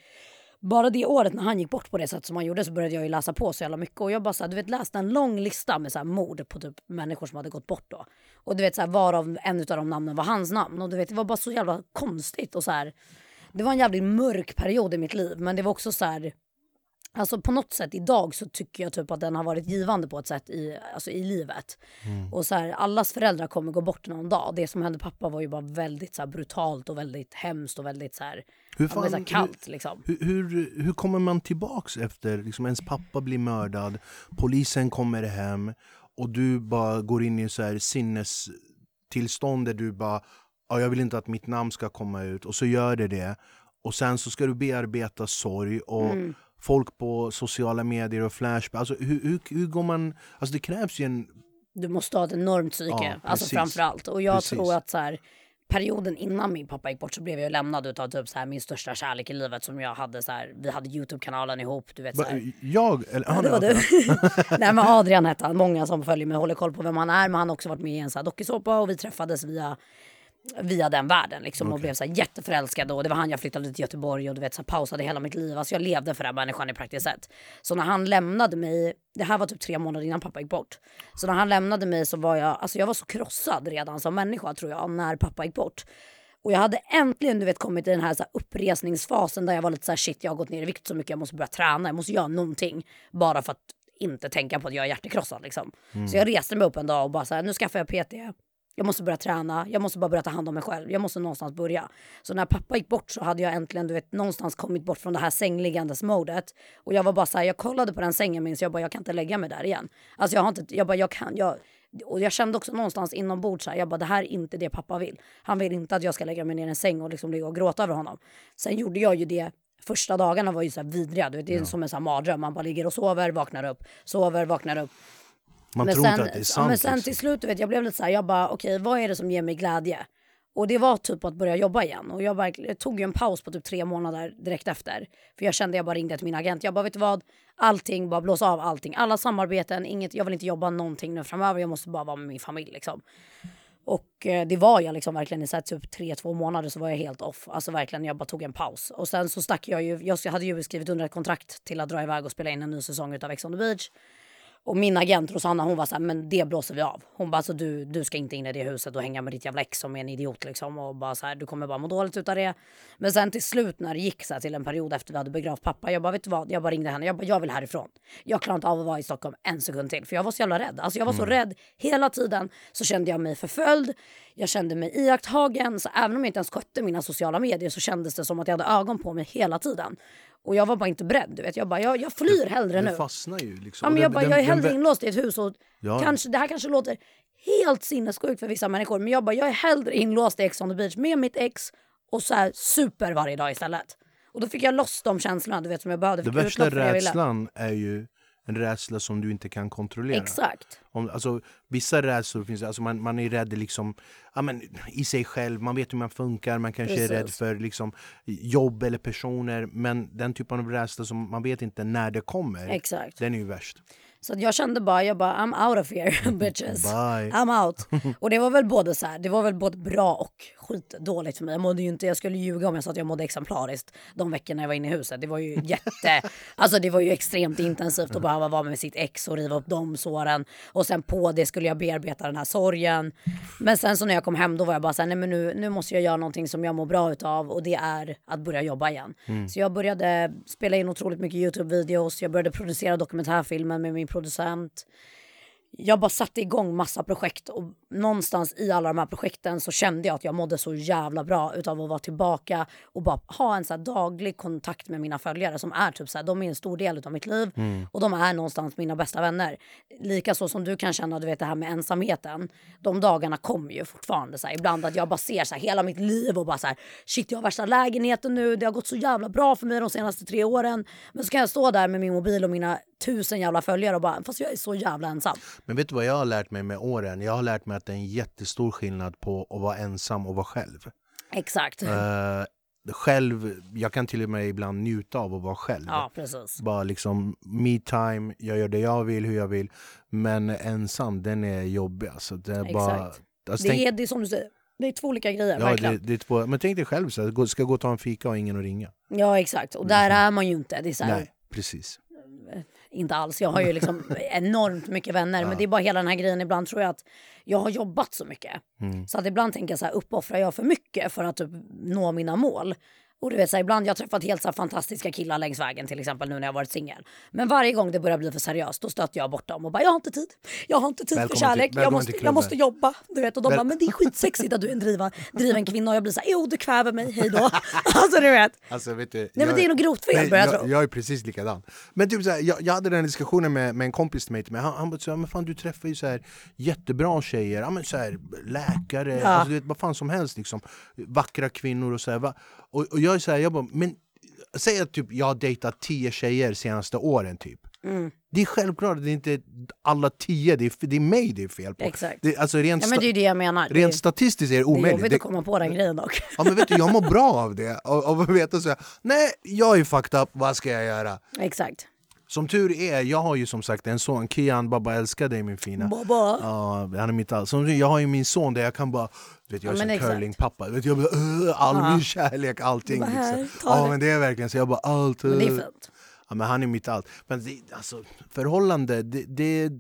bara det året när han gick bort på det sätt som han gjorde så började jag ju läsa på så jävla mycket och jag bara så här, du vet läste en lång lista med så här mord på typ människor som hade gått bort då. Och du vet så här varav en av de namnen var hans namn och du vet det var bara så jävla konstigt och så här. Det var en jävligt mörk period i mitt liv men det var också så här Alltså på något sätt idag så tycker jag typ att den har varit givande på ett sätt i, alltså i livet. Och så här, allas föräldrar kommer gå bort någon dag. Det som hände pappa var ju bara väldigt så här, brutalt och väldigt hemskt och väldigt så här, Hur, men så här fan- kallt liksom. Hur, hur, hur kommer man tillbaks efter liksom ens pappa blir mördad, polisen kommer hem och du bara går in i så här sinnestillstånd där du bara ja, jag vill inte att mitt namn ska komma ut och så gör det det och sen så ska du bearbeta sorg och folk på sociala medier och Flashback. Alltså, hur, hur, hur går man... Alltså det krävs ju en... Du måste ha ett enormt psyke, Ja, alltså framför allt. Och jag Precis. tror att så här, perioden innan min pappa gick bort så blev jag lämnad utav typ så här, min största kärlek i livet som jag hade så här, vi hade Youtube-kanalen ihop, du vet så här. jag? Eller, Ja, det var du. Nej men Adrian hette han. Många som följer mig håller koll på vem han är. Men han har också varit med i en dokusåpa och vi träffades via, via den världen liksom. Och blev så här jätteförälskade. Och det var han jag flyttade till Göteborg och du vet så här, pausade hela mitt liv. Alltså jag levde för den människan i praktiskt sett. Så när han lämnade mig, det här var typ tre månader innan pappa gick bort. Så när han lämnade mig så var jag, alltså jag var så krossad redan som människa tror jag när pappa gick bort. Och jag hade äntligen du vet, kommit i den här, så här uppresningsfasen där jag var lite så här shit jag har gått ner i vikt så mycket jag måste börja träna, jag måste göra någonting. Bara för att inte tänka på att jag är hjärtekrossad liksom. Så jag reste mig upp en dag och bara så här, nu skaffar jag PT. Jag måste börja träna, jag måste bara börja ta hand om mig själv. Jag måste någonstans börja. Så när pappa gick bort så hade jag äntligen du vet, någonstans kommit bort från det här sängliggandes modet. Och jag var bara så här, jag kollade på den sängen min så jag bara, jag kan inte lägga mig där igen. Alltså jag har inte, jag bara, jag kan, jag, och jag kände också någonstans inombords så jag bara det här är inte det pappa vill. Han vill inte att jag ska lägga mig ner i en säng och liksom ligga och gråta över honom. Sen gjorde jag ju det Första dagarna var ju så här vidriga, du vet, det är som en sån här mardröm. Man bara ligger och sover, vaknar upp, sover, vaknar upp. Man Men tror sen, inte att det är sant. men sen liksom. till slut, du vet, jag blev lite så här, jag bara okej vad är det som ger mig glädje? Och det var typ att börja jobba igen. Och jag, verkligen- jag tog ju en paus på typ tre månader direkt efter. För jag kände, jag bara ringde till min agent. Jag bara, vet du vad? Allting, bara blås av allting. Alla samarbeten, inget, jag vill inte jobba någonting nu framöver. Jag måste bara vara med min familj liksom. Och eh, det var jag liksom verkligen i så här, typ tre, två månader så var jag helt off. Alltså verkligen, jag bara tog en paus. Och sen så stack jag ju, jag hade ju skrivit under ett kontrakt till att dra iväg och spela in en ny säsong utav Ex on the beach. Och min agent Rosanna hon var så här, men det blåser vi av. Hon bara, alltså, du, du ska inte in i det huset och hänga med ditt jävla ex som är en idiot liksom. Och bara så här, du kommer bara må dåligt utav det. Men sen till slut när det gick så här, till en period efter vi hade begravt pappa, jag bara, vet du vad? Jag bara ringde henne, jag bara, jag vill härifrån. Jag klarar inte av att vara i Stockholm en sekund till. För jag var så jävla rädd. Alltså jag var så rädd hela tiden. Så kände jag mig förföljd. Jag kände mig iakttagen. Så även om jag inte ens skötte mina sociala medier så kändes det som att jag hade ögon på mig hela tiden. Och jag var bara inte beredd. Du vet. Jag bara, jag, jag flyr hellre nu. Du fastnar ju liksom. Ja, men jag, den- bara, jag är hellre inlåst i ett hus och Ja. kanske, det här kanske låter helt sinnessjukt för vissa människor men jag bara, jag är hellre inlåst i Ex on the beach med mitt ex och så här super varje dag istället. Och då fick jag loss de känslorna du vet som jag behövde. Värsta det ville. rädslan är ju en rädsla som du inte kan kontrollera. Exakt. Om, alltså, vissa rädslor finns, alltså man, man är rädd liksom, ja, men, i sig själv, man vet hur man funkar, man kanske är rädd Precis. för liksom, jobb eller personer. Men den typen av rädsla som man vet inte när det kommer, Exakt. den är ju värst. Så jag kände bara, jag bara I'm out of here bitches. Bye. I'm out. Och det var väl både så här, det var väl både bra och skitdåligt för mig. Jag mådde ju inte, jag skulle ljuga om jag sa att jag mådde exemplariskt de veckorna jag var inne i huset. Det var ju jätte, alltså det var ju extremt intensivt att behöva vara med sitt ex och riva upp de såren. Och sen på det skulle jag bearbeta den här sorgen. Men sen så när jag kom hem då var jag bara såhär, nej men nu, nu måste jag göra någonting som jag mår bra utav och det är att börja jobba igen. Så jag började spela in otroligt mycket YouTube-videos, jag började producera dokumentärfilmer med min producent. Jag bara satte igång massa projekt och någonstans i alla de här projekten så kände jag att jag mådde så jävla bra utav att vara tillbaka och bara ha en så daglig kontakt med mina följare som är typ så här, de är en stor del av mitt liv och de är någonstans mina bästa vänner. Likaså som du kan känna, du vet det här med ensamheten. De dagarna kommer ju fortfarande så här, ibland att jag bara ser så här, hela mitt liv och bara så här, shit jag har värsta lägenheten nu, det har gått så jävla bra för mig de senaste tre åren. Men så kan jag stå där med min mobil och mina tusen jävla följare och bara, fast jag är så jävla ensam. Men vet du vad jag har lärt mig med åren? Jag har lärt mig att det är en jättestor skillnad på att vara ensam och vara själv. Exakt. Eh, själv, jag kan till och med ibland njuta av att vara själv. Ja, precis. Bara liksom me time, jag gör det jag vill, hur jag vill. Men ensam, den är jobbig. Alltså, det är bara, Exakt. alltså, Det är, det är som du säger, det är två olika grejer. ja, verkligen. det, det är två, men tänk dig själv, så här, ska gå och ta en fika och ingen att ringa. Ja, exakt. Och där är man ju inte. Det är så här, Nej, precis. Inte alls. Jag har ju liksom enormt mycket vänner. Men det är bara hela den här grejen. Ibland tror jag att jag har jobbat så mycket. Mm. Så att ibland tänker jag så här, uppoffrar jag för mycket för att typ nå mina mål? Och du vet, så här, ibland jag har träffat helt så här, fantastiska killar längs vägen till exempel nu när jag varit singel. Men varje gång det börjar bli för seriöst då stöter jag bort dem och bara jag har inte tid. Jag har inte tid Välkommen för kärlek. till- jag, måste, jag klubben." måste jobba. Du vet, och de Väl- bara men det är skitsexigt att du är en driva, driven kvinna och jag blir så här jo du kväver mig, hej då. alltså du vet. Alltså, vet du, Nej men det är nog grovt fel börjar jag jag, tro. jag är precis likadan. Men typ så här, jag, jag hade den diskussionen med, med en kompis till mig, men han, han bara så här, men fan du träffar ju så här jättebra tjejer, ja, men så här, läkare, Ja. alltså, du vet, vad fan som helst liksom. Vackra kvinnor och så här, va? Och, och jag är så här, jag bara, men säg att typ, jag har dejtat tio tjejer senaste åren typ. Mm. Det är självklart, det är inte alla tio, det är, det är mig det är fel på. Exakt. Det, alltså rent, Ja men det är det jag menar. Det är, rent statistiskt är det det är omöjligt. jobbigt Det, att komma på den grejen dock. ja, men vet du, jag mår bra av det. Av, av att veta så här, nej jag är fucked up, vad ska jag göra? Exakt. Som tur är, jag har ju som sagt en son, Kian, babba älskar dig min fina. Baba. Ja, han är mitt allt. Som, jag har ju min son där jag kan bara, vet, jag är Ja, som curlingpappa. Vet, jag bara, "Ugh", all Ja. min kärlek, allting. Liksom. Ja men det är verkligen så, jag bara allt. Men det är "Ugh." fint. Ja, men han är mitt allt. Men det, alltså, förhållande, det, det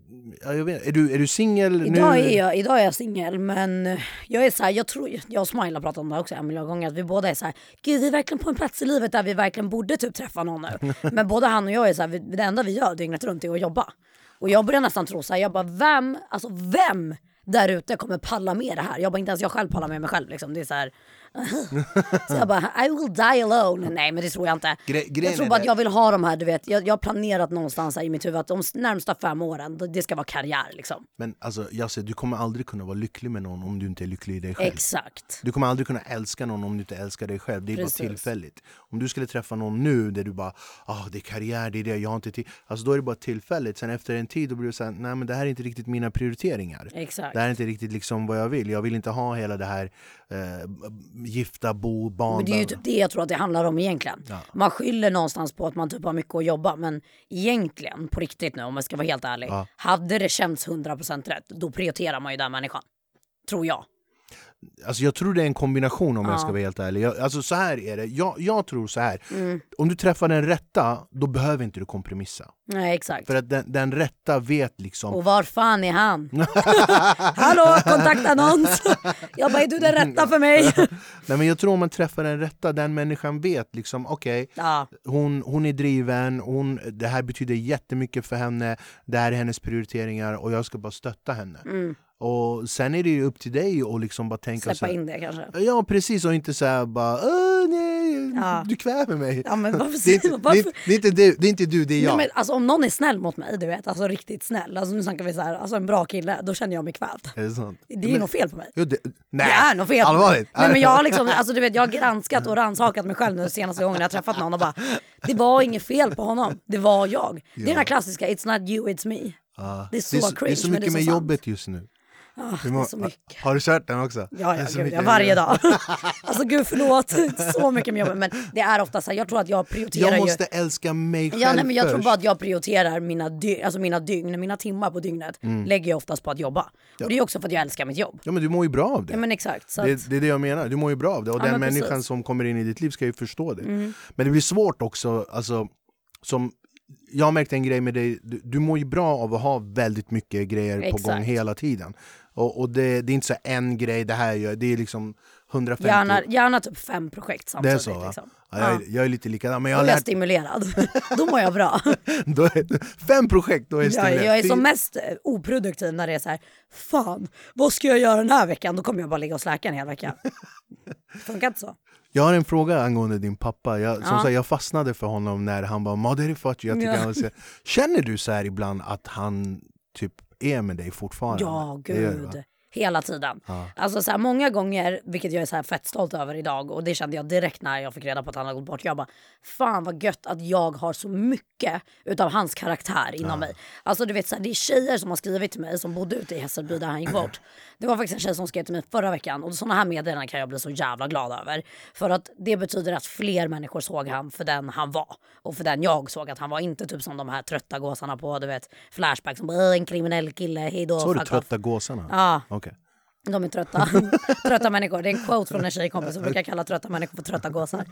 ja, jag vet, är du, är du singel nu? Idag är jag, idag är jag singel men jag är så här, jag tror, jag och Smile har pratat om det också en miljon gånger, att vi båda är så här, gud vi är verkligen på en plats i livet där vi verkligen borde typ träffa någon nu. Men både han och jag är så här, vi- det enda vi gör dygnet runt är att jobba. Och jag börjar nästan tro så här, jag bara vem, alltså vem där ute kommer palla med det här? Jag bara inte ens jag själv pallar med mig själv liksom. Det är så här, så jag bara I will die alone. Nej men det tror jag inte. Gre- jag tror bara att jag vill ha de här, du vet, jag, jag har planerat någonstans i mitt huvud att de närmsta fem åren, det ska vara karriär liksom. Men alltså, säger, du kommer aldrig kunna vara lycklig med någon om du inte är lycklig i dig själv. Exakt. Du kommer aldrig kunna älska någon om du inte älskar dig själv. Det är Precis. bara tillfälligt. Om du skulle träffa någon nu där du bara ah, det är karriär, det är det, jag har inte tid. Alltså då är det bara tillfälligt. Sen efter en tid då blir du såhär, nej men det här är inte riktigt mina prioriteringar. Exakt. Det här är inte riktigt liksom vad jag vill. Jag vill inte ha hela det här eh, gifta, bo, barn. Men det är ju typ det jag tror att det handlar om egentligen. Ja. Man skyller någonstans på att man typ har mycket att jobba men egentligen, på riktigt nu om jag ska vara helt ärlig, Ja. hade det känts 100% rätt då prioriterar man ju den människan. Tror jag. Alltså jag tror det är en kombination om jag Ja. ska vara helt ärlig. Jag, alltså så här är det. Jag, jag tror så här. Mm. Om du träffar den rätta, då behöver inte du kompromissa. Nej exakt. För att den, den rätta vet liksom Och var fan är han? Hallå, kontaktannons! Jag bara, är du den rätta för mig? Nej, men jag tror om man träffar den rätta, den människan vet liksom okej, ja, hon, hon är driven, hon, det här betyder jättemycket för henne, det här är hennes prioriteringar och jag ska bara stötta henne. mm. Och sen är det ju upp till dig att liksom bara tänka så släppa här, in det kanske. Ja precis, och inte säga bara Åh, nej, Ja. du kväver mig. Ja, men varför det, är inte, varför- det, är du, det är inte du, det är jag. Nej, men, alltså, om någon är snäll mot mig, du vet, alltså riktigt snäll, alltså, nu snackar vi så här, alltså en bra kille, då känner jag mig kvävd. Är det sant? Det är något fel på mig. Jo, det, nej, Det är något fel. allvarligt. Nej, men jag, har liksom, alltså, du vet, jag har granskat och rannsakat mig själv nu senaste gången jag träffat någon och bara det var inget fel på honom, det var jag. Det är den här klassiska it's not you it's me. Ja. Det är så det, är så, det är cringe, så men det mycket är med så sant. jobbet just nu. Ah, det är så mycket. Har du kört den också? Ja, ja, gud, ja, varje dag. alltså gud förlåt, så mycket med jobbet. Men det är ofta så här, jag tror att jag prioriterar Jag ju... måste älska mig själv Ja, nej, men jag tror först. bara att jag prioriterar mina, dy alltså mina dygn, mina timmar på dygnet Mm. lägger jag oftast på att jobba. Och det är också för att jag älskar mitt jobb. Ja men du mår ju bra av det. Ja men exakt. Att, det, det är det jag menar, du mår ju bra av det och Ja, den människan precis. Mm. som kommer in i ditt liv ska ju förstå det. Men det blir svårt också, alltså, som jag har märkt en grej med dig, du, du mår ju bra av att ha väldigt mycket grejer på gång Exakt. hela tiden. Och, och det, det är inte så en grej det här gör, det är liksom 150 gärna, gärna typ fem projekt Det samtidigt. är så? Liksom. Ja, jag, är, jag är lite likadan, men jag Då har är jag lärt stimulerad. Då mår jag bra. är, Fem projekt, då är jag Jag, stimulerad. jag är Fy- som mest eh, oproduktiv när det är så här, fan, vad ska jag göra den här veckan? Då kommer jag bara ligga och släka en hel vecka. Funkar inte så. Jag har en fråga angående din pappa. Jag, som Ja. sagt, jag fastnade för honom när han bara Maderi Fachi, jag tycker Ja. han var så... Känner du så här ibland att han typ är med dig fortfarande? Ja, Det gud. Hela tiden. Ja. Alltså så här, många gånger, vilket jag är så här fett stolt över idag och det kände jag direkt när jag fick reda på att han hade gått bort. Jag bara, fan vad gött att jag har så mycket utav hans karaktär inom mig. Alltså du vet, så här, det är tjejer som har skrivit till mig som bodde ute i Hässelby där han gick bort. Det var faktiskt en tjej som skrev till mig förra veckan och sådana här meddelanden kan jag bli så jävla glad över. För att det betyder att fler människor såg han för den han var. Och för den jag såg att han var. Inte typ som de här trötta gåsarna på du vet Flashback som bara "Åh, en kriminell kille, hejdå, Så du off. trötta gåsarna? Ja, Okej. De är trötta. trötta människor. Det är en quote från en tjejkompis som brukar kalla trötta människor för trötta gåsar.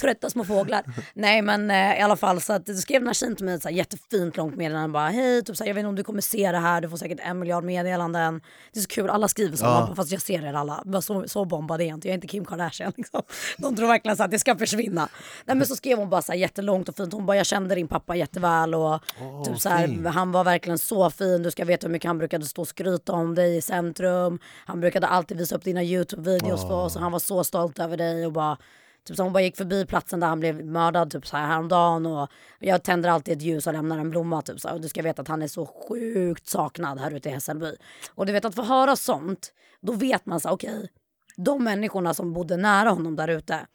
Trötta små fåglar. Nej men eh, i alla fall så att, skrev tjejen till mig ett jättefint långt meddelande. Bara hej, typ så här, jag vet inte om du kommer se det här. Du får säkert en miljard meddelanden. Det är så kul, alla skriver så. Ja. Fast jag ser er alla. Så, så bombad är jag inte. Jag är inte Kim Kardashian. Liksom. De tror verkligen så att det ska försvinna. Nej men så skrev hon bara så här jättelångt och fint. Hon bara jag kände din pappa jätteväl och typ så här, fint. han var verkligen så fin. Du ska veta hur mycket han brukade stå och skryta om dig i centrum. Liksom, han brukade alltid visa upp dina Youtube-videos för oss och han var så stolt över dig och bara Typ så hon bara gick förbi platsen där han blev mördad typ så här häromdagen och jag tänder alltid ett ljus och lämnar en blomma typ så här. och du ska veta att han är så sjukt saknad här ute i Hässelby. Och du vet att få höra sånt, då vet man så okej, okej, de människorna som bodde nära honom där ute,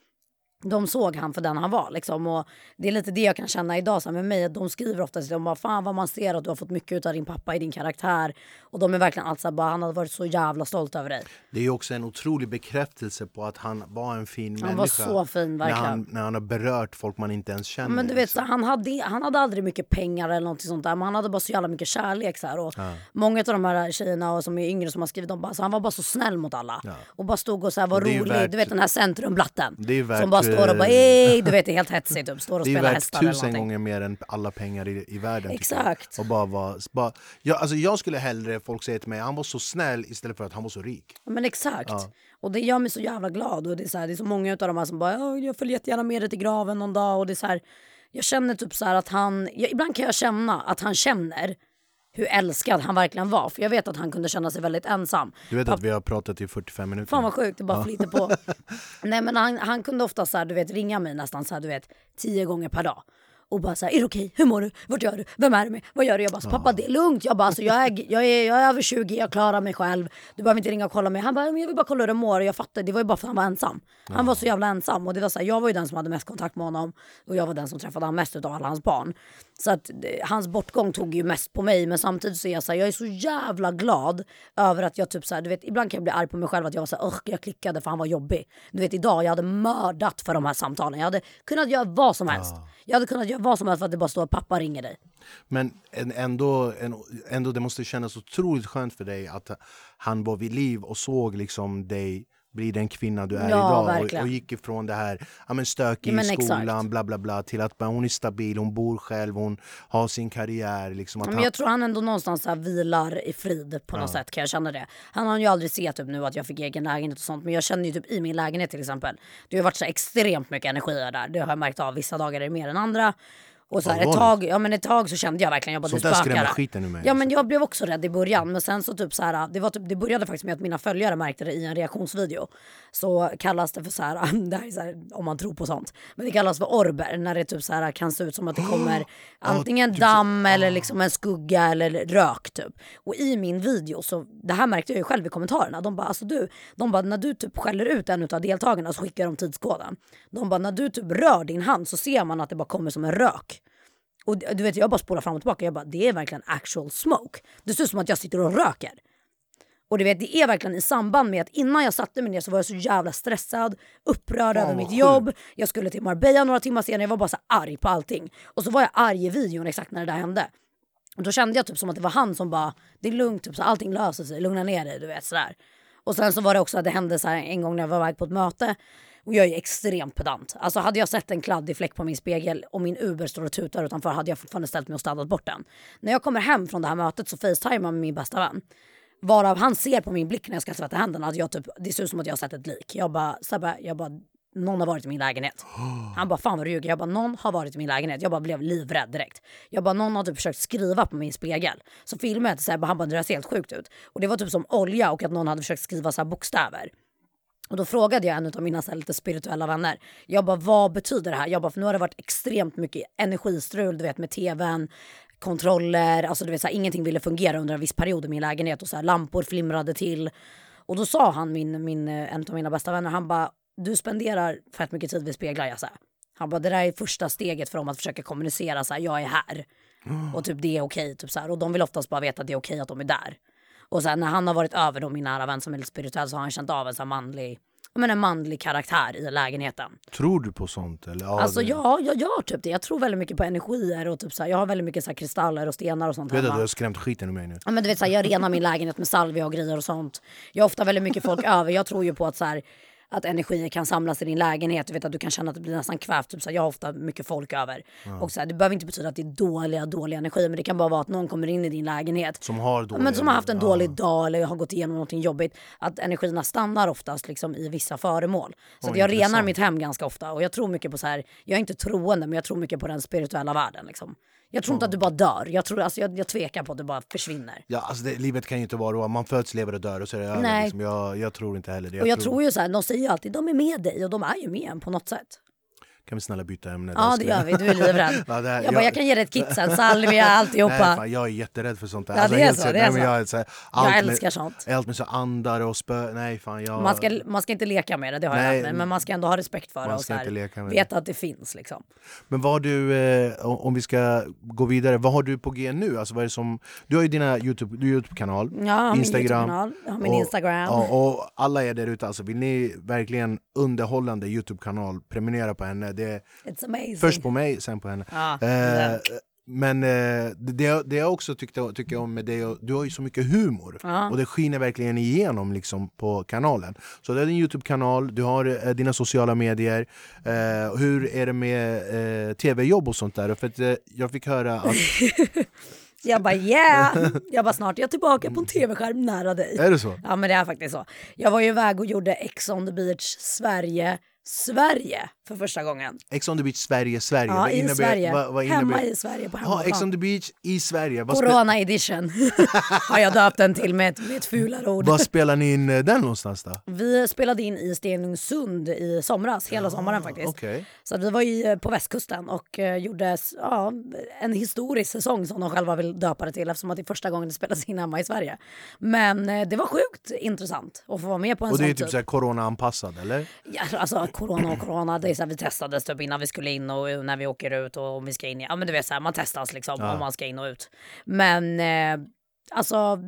de såg han för den han var. Liksom. Och det är lite det jag kan känna idag så med mig. Att de skriver oftast de bara, fan vad man ser att du har fått mycket av din pappa i din karaktär. Och de är verkligen alltså bara, han hade varit så jävla stolt över dig. Det är också en otrolig bekräftelse på att han var en fin Han människa. var så fin när verkligen. han, när han har berört folk man inte ens känner. Men du vet, liksom. så han, hade, han hade aldrig mycket pengar eller något sånt där. Men han hade bara så jävla mycket kärlek. Så här, och Många av de här tjejerna och som är yngre som har skrivit om bara, så han var bara så snäll mot alla. Och bara stod och så här, var rolig. värt- Du vet den här centrumblatten. Det är värt, Som bara står och bara eh, ej, du vet det är helt hetsigt. Typ, står och Det är spelar värt hästar eller tusen gånger mer än alla pengar i, i världen. Exakt. Och bara, vara- bara, jag, alltså jag skulle hellre folk säger till mig han var så snäll istället för att han var så rik. Ja, Men exakt. Och det gör mig så jävla glad. Och det, är så här, det är så många av de här som bara "Ja, jag följer jättegärna med dig till graven någon dag. Och det är så här, jag känner typ så att han, jag, ibland kan jag känna att han känner hur älskad han verkligen var. För jag vet att han kunde känna sig väldigt ensam. Du vet att vi har pratat i 45 minuter. Fan vad sjukt, det bara flyter på. Nej men han, han kunde ofta så här, du vet, ringa mig nästan så här, du vet, tio gånger per dag. Och bara så här, är det okej? Hur mår du? Vart gör du? Vem är du med? Vad gör du? Jag bara, pappa det är lugnt. Jag bara, alltså, jag, är, jag, är, jag är över 20, jag klarar mig själv. Du behöver inte ringa och kolla mig. Han bara, jag vill bara kolla hur du mår. Jag fattar, det var ju bara för att han var ensam. Han var så jävla ensam. Och det var så här, jag var ju den som hade mest kontakt med honom. Och jag var den som träffade honom mest av alla hans barn. Så att eh, hans bortgång tog ju mest på mig. Men samtidigt så är jag så här, jag är så jävla glad över att jag typ så här, du vet ibland kan jag bli arg på mig själv att jag var så här, "Ugh, jag klickade för han var jobbig. Du vet idag, jag hade mördat för de här samtalen. Jag hade kunnat göra vad som helst. Jag hade kunnat göra vad som helst för att det bara står att pappa ringer dig. Men ändå, ändå det måste kännas otroligt skönt för dig att han var vid liv och såg liksom dig bli den kvinna du är Ja, idag och, och gick ifrån det här ja, men stökig Ja, i skolan, exakt. bla bla bla till att hon är stabil, hon bor själv, hon har sin karriär. Liksom, Men han, jag tror han ändå någonstans här vilar i frid på något sätt kan jag känna det. Han har ju aldrig sett typ nu att jag fick egen lägenhet och sånt men jag känner ju typ i min lägenhet till exempel. Det har varit så extremt mycket energi där. Det har jag märkt av. Vissa dagar är det mer än andra. Och så här, ett, tag, ja, men ett tag så kände jag verkligen jag bara, Sånt det där spökar skrämmer skiten ur mig, Ja alltså. men jag blev också rädd i början men sen så typ så här, det, var typ, det började faktiskt med att mina följare märkte det i en reaktionsvideo. Så kallas det för så här, det här är så här om man tror på sånt. Men det kallas för orber när det typ så här kan se ut som att det kommer antingen damm eller liksom en skugga eller rök typ. Och i min video så, det här märkte jag ju själv i kommentarerna. De bara alltså du, de bara när du typ skäller ut en av deltagarna så skickar de tidskoden. De bara när du typ rör din hand så ser man att det bara kommer som en rök. Och du vet jag bara spolar fram och tillbaka. Jag bara det är verkligen actual smoke. Det ser ut som att jag sitter och röker. Och du vet det är verkligen i samband med att innan jag satte mig ner så var jag så jävla stressad, upprörd över mitt jobb. Jag skulle till Marbella några timmar senare, jag var bara så arg på allting. Och så var jag arg i videon exakt när det där hände. Och då kände jag typ som att det var han som bara, det är lugnt, typ, så allting löser sig, lugna ner dig, du vet sådär. Och sen så var det också att det hände så en gång när jag var iväg på ett möte. Och jag är extremt pedant. Alltså hade jag sett en kladdig fläck på min spegel och min Uber står och tutar utanför hade jag fortfarande ställt mig och städat bort den. När jag kommer hem från det här mötet så facetimar med min bästa vän. Varav han ser på min blick när jag ska tvätta händerna att jag typ, det ser ut som att jag har sett ett lik. Jag bara, Sebbe, jag bara, någon har varit i min lägenhet. Han bara, fan vad du ljuger. Jag bara, någon har varit i min lägenhet. Jag bara blev livrädd direkt. Jag bara, någon har typ försökt skriva på min spegel. Så filmade jag till Sebbe, han bara, det där ser helt sjukt ut. Och det var typ som olja och att någon hade försökt skriva så här bokstäver. Och då frågade jag en av mina så här, lite spirituella vänner. Jag bara, vad betyder det här? Jag bara, för nu har det varit extremt mycket energistrul, du vet med tvn, kontroller, alltså du vet så här, ingenting ville fungera under en viss period i min lägenhet och så här, lampor flimrade till. Och då sa han, min, min, eh, en av mina bästa vänner, han bara, du spenderar fett mycket tid vid speglar Jasse. Han bara, det där är första steget för dem att försöka kommunicera så här, jag är här. Och typ det är okej, typ så här. Och de vill oftast bara veta att det är okej att de är där. Och sen när han har varit över då min nära vän som är lite spirituell så har han känt av en sån manlig, menar, en manlig karaktär i lägenheten. Tror du på sånt? Eller? Ja, Alltså det- ja, jag gör typ det. Jag tror väldigt mycket på energier och typ så här, jag har väldigt mycket så här kristaller och stenar och sånt Du vet hemma. du har skrämt skiten ur mig nu. Ja, men du vet, så här, jag renar min lägenhet med salvia och grejer och sånt. Jag har ofta väldigt mycket folk över. Jag tror ju på att så här, att energier kan samlas i din lägenhet. Du vet att du kan känna att det blir nästan kvävt. Typ, så här, jag har ofta mycket folk över. Och så här, det behöver inte betyda att det är dåliga, dåliga energier. Men det kan bara vara att någon kommer in i din lägenhet. Som har Ja, dåliga... men som har haft en ja. dålig dag eller har gått igenom någonting jobbigt. Att energierna stannar oftast liksom i vissa föremål. Så att jag renar mitt hem ganska ofta. Och jag tror mycket på så här, jag är inte troende men jag tror mycket på den spirituella världen. Liksom. Jag tror inte att du bara dör. Jag, tror, alltså, jag, jag tvekar på att du bara försvinner. Ja, alltså det, livet kan ju inte vara då. Man föds, lever och dör och så är det över. Nej. Liksom. Jag, jag tror inte heller det. och jag tror ju så här, de säger ju alltid de är med dig och de är ju med en på något sätt. Kan vi snälla byta ämne? Ja det gör vi, du är livrädd. Ja, här- jag bara, jag kan ge dig ett kit sen, salvia, alltihopa. Nej, fan, jag är jätterädd för sånt där. Ja, det är helt så, seriöst. det är Nej, så. jag, är så här, jag allt älskar med, sånt. Allt med så andar och spö... Nej, fan jag... Man ska, man ska inte leka med det, det har jag Nej, lärt mig. Men man ska ändå ha respekt för det och så här, med veta att det finns. Liksom. Men vad du, eh, om vi ska gå vidare, vad har du på G nu? Alltså, vad är som, du har ju dina YouTube, YouTube-kanal, Ja, jag har min Instagram. YouTube-kanal, jag har min och, Instagram. Ja, och alla är där ute, alltså, vill ni verkligen underhållande YouTube-kanal, prenumerera på henne. Det är It's amazing. först på mig, sen på henne. Ja, Eh, det. men eh, det, det jag också tyckte, tycker om med dig, du har ju så mycket humor. Ja. Och det skiner verkligen igenom liksom, på kanalen. Så det är din Youtube-kanal, du har eh, dina sociala medier. Eh, hur är det med eh, tv-jobb och sånt där? För att, eh, jag fick höra att... Jag bara yeah! Jag bara snart är jag tillbaka på en tv-skärm nära dig. är det så? Ja men det är faktiskt så. Jag var ju iväg och gjorde Ex on the beach Sverige, Sverige för första gången. Ex on the beach Sverige, Sverige. Ja, vad i innebär, Sverige. Vad, vad Hemma innebär? i Sverige på Ja, Ex on hemmaplan. the beach i Sverige. Vad, Corona edition har jag döpt den till med ett, med ett fulare ord. vad spelar ni in eh, den någonstans då? Vi spelade in i Stenungsund i somras, hela sommaren faktiskt. Okej. Så vi var ju på västkusten och eh, gjorde ja, en historisk säsong som de själva vill döpa det till eftersom att det är första gången det spelas in hemma i Sverige. Men eh, det var sjukt intressant att få vara med på en Och det sån är typ så här corona-anpassad eller? Ja, alltså corona och corona, det är så här, vi testades typ innan vi skulle in och när vi åker ut och om vi ska in. Ja men du vet så här, man testas liksom om man ska in och ut. Men eh, alltså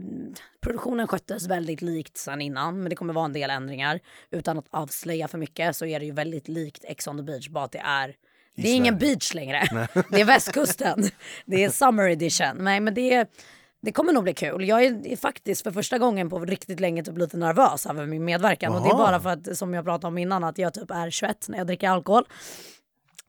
produktionen sköttes väldigt likt sen innan men det kommer vara en del ändringar. Utan att avslöja för mycket så är det ju väldigt likt Ex on the beach bara att det är det är ingen beach längre. Det är västkusten. Det är summer edition. Nej men det är det kommer nog bli kul. Jag är, faktiskt för första gången på riktigt länge typ lite nervös över min medverkan. Och det är Aha. bara för att, som jag pratade om innan, att jag typ är 21 när jag dricker alkohol.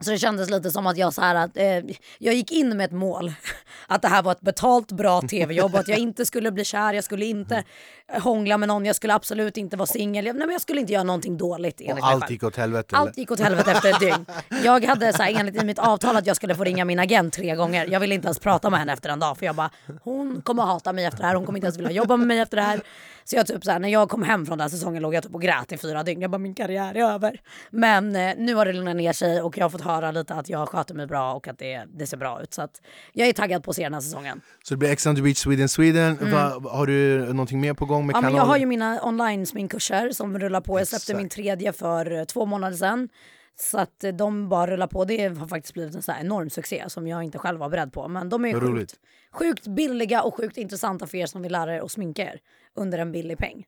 Så det kändes lite som att jag så här att, eh, jag gick in med ett mål. Att det här var ett betalt bra tv-jobb och att jag inte skulle bli kär, jag skulle inte eh, hångla med någon, jag skulle absolut inte vara singel. Jag, nej, men jag skulle inte göra någonting dåligt enligt Och allt gick åt helvete? Allt gick åt helvete efter ett dygn. Jag hade så här, enligt mitt avtal att jag skulle få ringa min agent tre gånger. Jag ville inte ens prata med henne efter en dag för jag bara hon kommer hata mig efter det här, hon kommer inte ens vilja jobba med mig efter det här. Så jag typ så här, när jag kom hem från den här säsongen låg jag typ och grät i fyra dygn. Jag bara min karriär är över. Men eh, nu har det lugnat ner sig och jag har fått höra lite att jag sköter mig bra och att det, det ser bra ut. Så att jag är taggad på att se den här säsongen. Så det blir Ex on the beach Sweden Sweden. Va, har du någonting mer på gång med Mm. Ja, kanalen? jag har ju mina online sminkkurser som rullar på. Jag släppte Exakt. min tredje för eh, två månader sedan. Så att eh, de bara rullar på. Det har faktiskt blivit en så enorm succé som jag inte själv var beredd på. Men de är sjukt, sjukt billiga och sjukt intressanta för er som vill lära er att sminka er under en billig peng.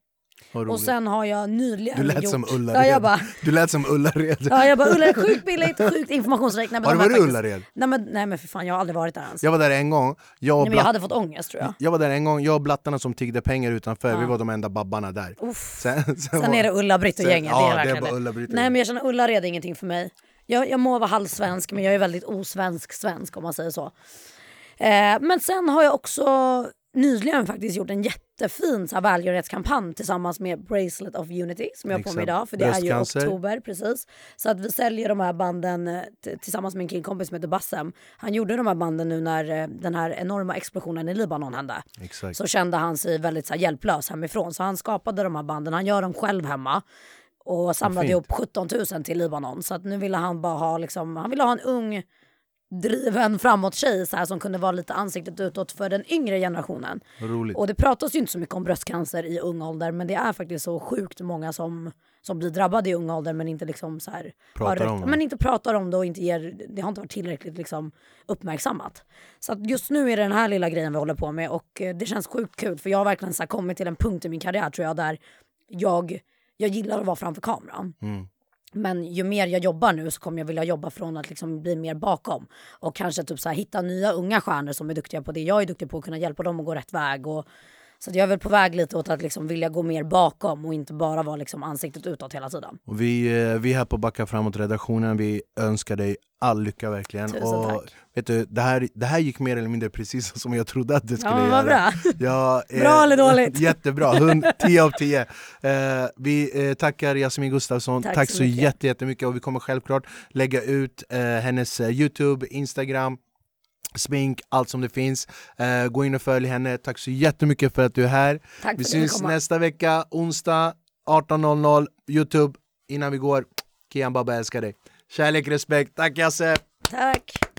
Och sen har jag nyligen Du lät gjort... som Ullared. Ja, jag bara, Du lät som Ullared. ja, jag bara Ullared, sjukt billigt, sjukt informationsrikt. Har du är varit i faktiskt- Ullared? Nej men, nej men för fan, jag har aldrig varit där ens. Jag var där en gång. Jag, nej, men jag blatt- hade fått ångest tror jag. jag var där en gång, jag och blattarna som tiggde pengar utanför, vi var de enda babbarna där. Uff. Sen, sen, Sen var- är det Ulla-Britt och gänget. ja, det är det det. Ulla-Britt Nej men jag känner Ullared är ingenting för mig. Jag, jag må vara halvsvensk men jag är väldigt osvensk svensk om man säger så. Eh, men sen har jag också nyligen faktiskt gjort en jättefin så här, välgörenhetskampanj tillsammans med Bracelet of Unity som jag har på mig idag för det är ju Bröstcancer. oktober precis. Så att vi säljer de här banden eh, tillsammans med en killkompis som heter Bassem. Han gjorde de här banden nu när eh, den här enorma explosionen i Libanon hände Exakt. så kände han sig väldigt så här, hjälplös hemifrån. Så han skapade de här banden, han gör dem själv hemma. Och samlade ihop 17 000 till Libanon. Så att nu ville han bara ha, liksom, han ville ha en ung driven framåt tjej så här, som kunde vara lite ansiktet utåt för den yngre generationen. Roligt. Och det pratas ju inte så mycket om bröstcancer i ung ålder men det är faktiskt så sjukt många som, som blir drabbade i ung ålder men inte liksom så här, Pratar om det. men inte pratar om det och inte ger, det har inte varit tillräckligt liksom uppmärksammat. Så att just nu är det den här lilla grejen vi håller på med och eh, det känns sjukt kul för jag har verkligen så här kommit till en punkt i min karriär tror jag där jag, jag gillar att vara framför kameran. Mm. Men ju mer jag jobbar nu så kommer jag vilja jobba från att liksom bli mer bakom. Och kanske typ så här, hitta nya unga stjärnor som är duktiga på det jag är duktig på och kunna hjälpa dem att gå rätt väg. Och, så jag är väl på väg lite åt att liksom vilja gå mer bakom och inte bara vara liksom ansiktet utåt hela tiden. Och vi, eh, vi här på Backa framåt-redaktionen, vi önskar dig all lycka verkligen. Tusen och tack. Vet du, det, här, det här gick mer eller mindre precis som jag trodde att det skulle Ja, men göra. vad bra. Ja, eh, Bra eller dåligt? Jättebra, 100 10 av 10. Eh, vi eh, tackar Jasmin Gustafsson, tack, Tack så, så mycket. jätte- jättemycket och vi kommer självklart lägga ut eh, hennes eh, Youtube, Instagram, smink, allt som det finns. Eh, gå in och följ henne, tack så jättemycket för att du är här. Tack Vi syns nästa vecka, onsdag 18.00, Youtube. Innan vi går, Kian Baba älskar dig. Kärlek, respekt. Tack Jasse! Tack.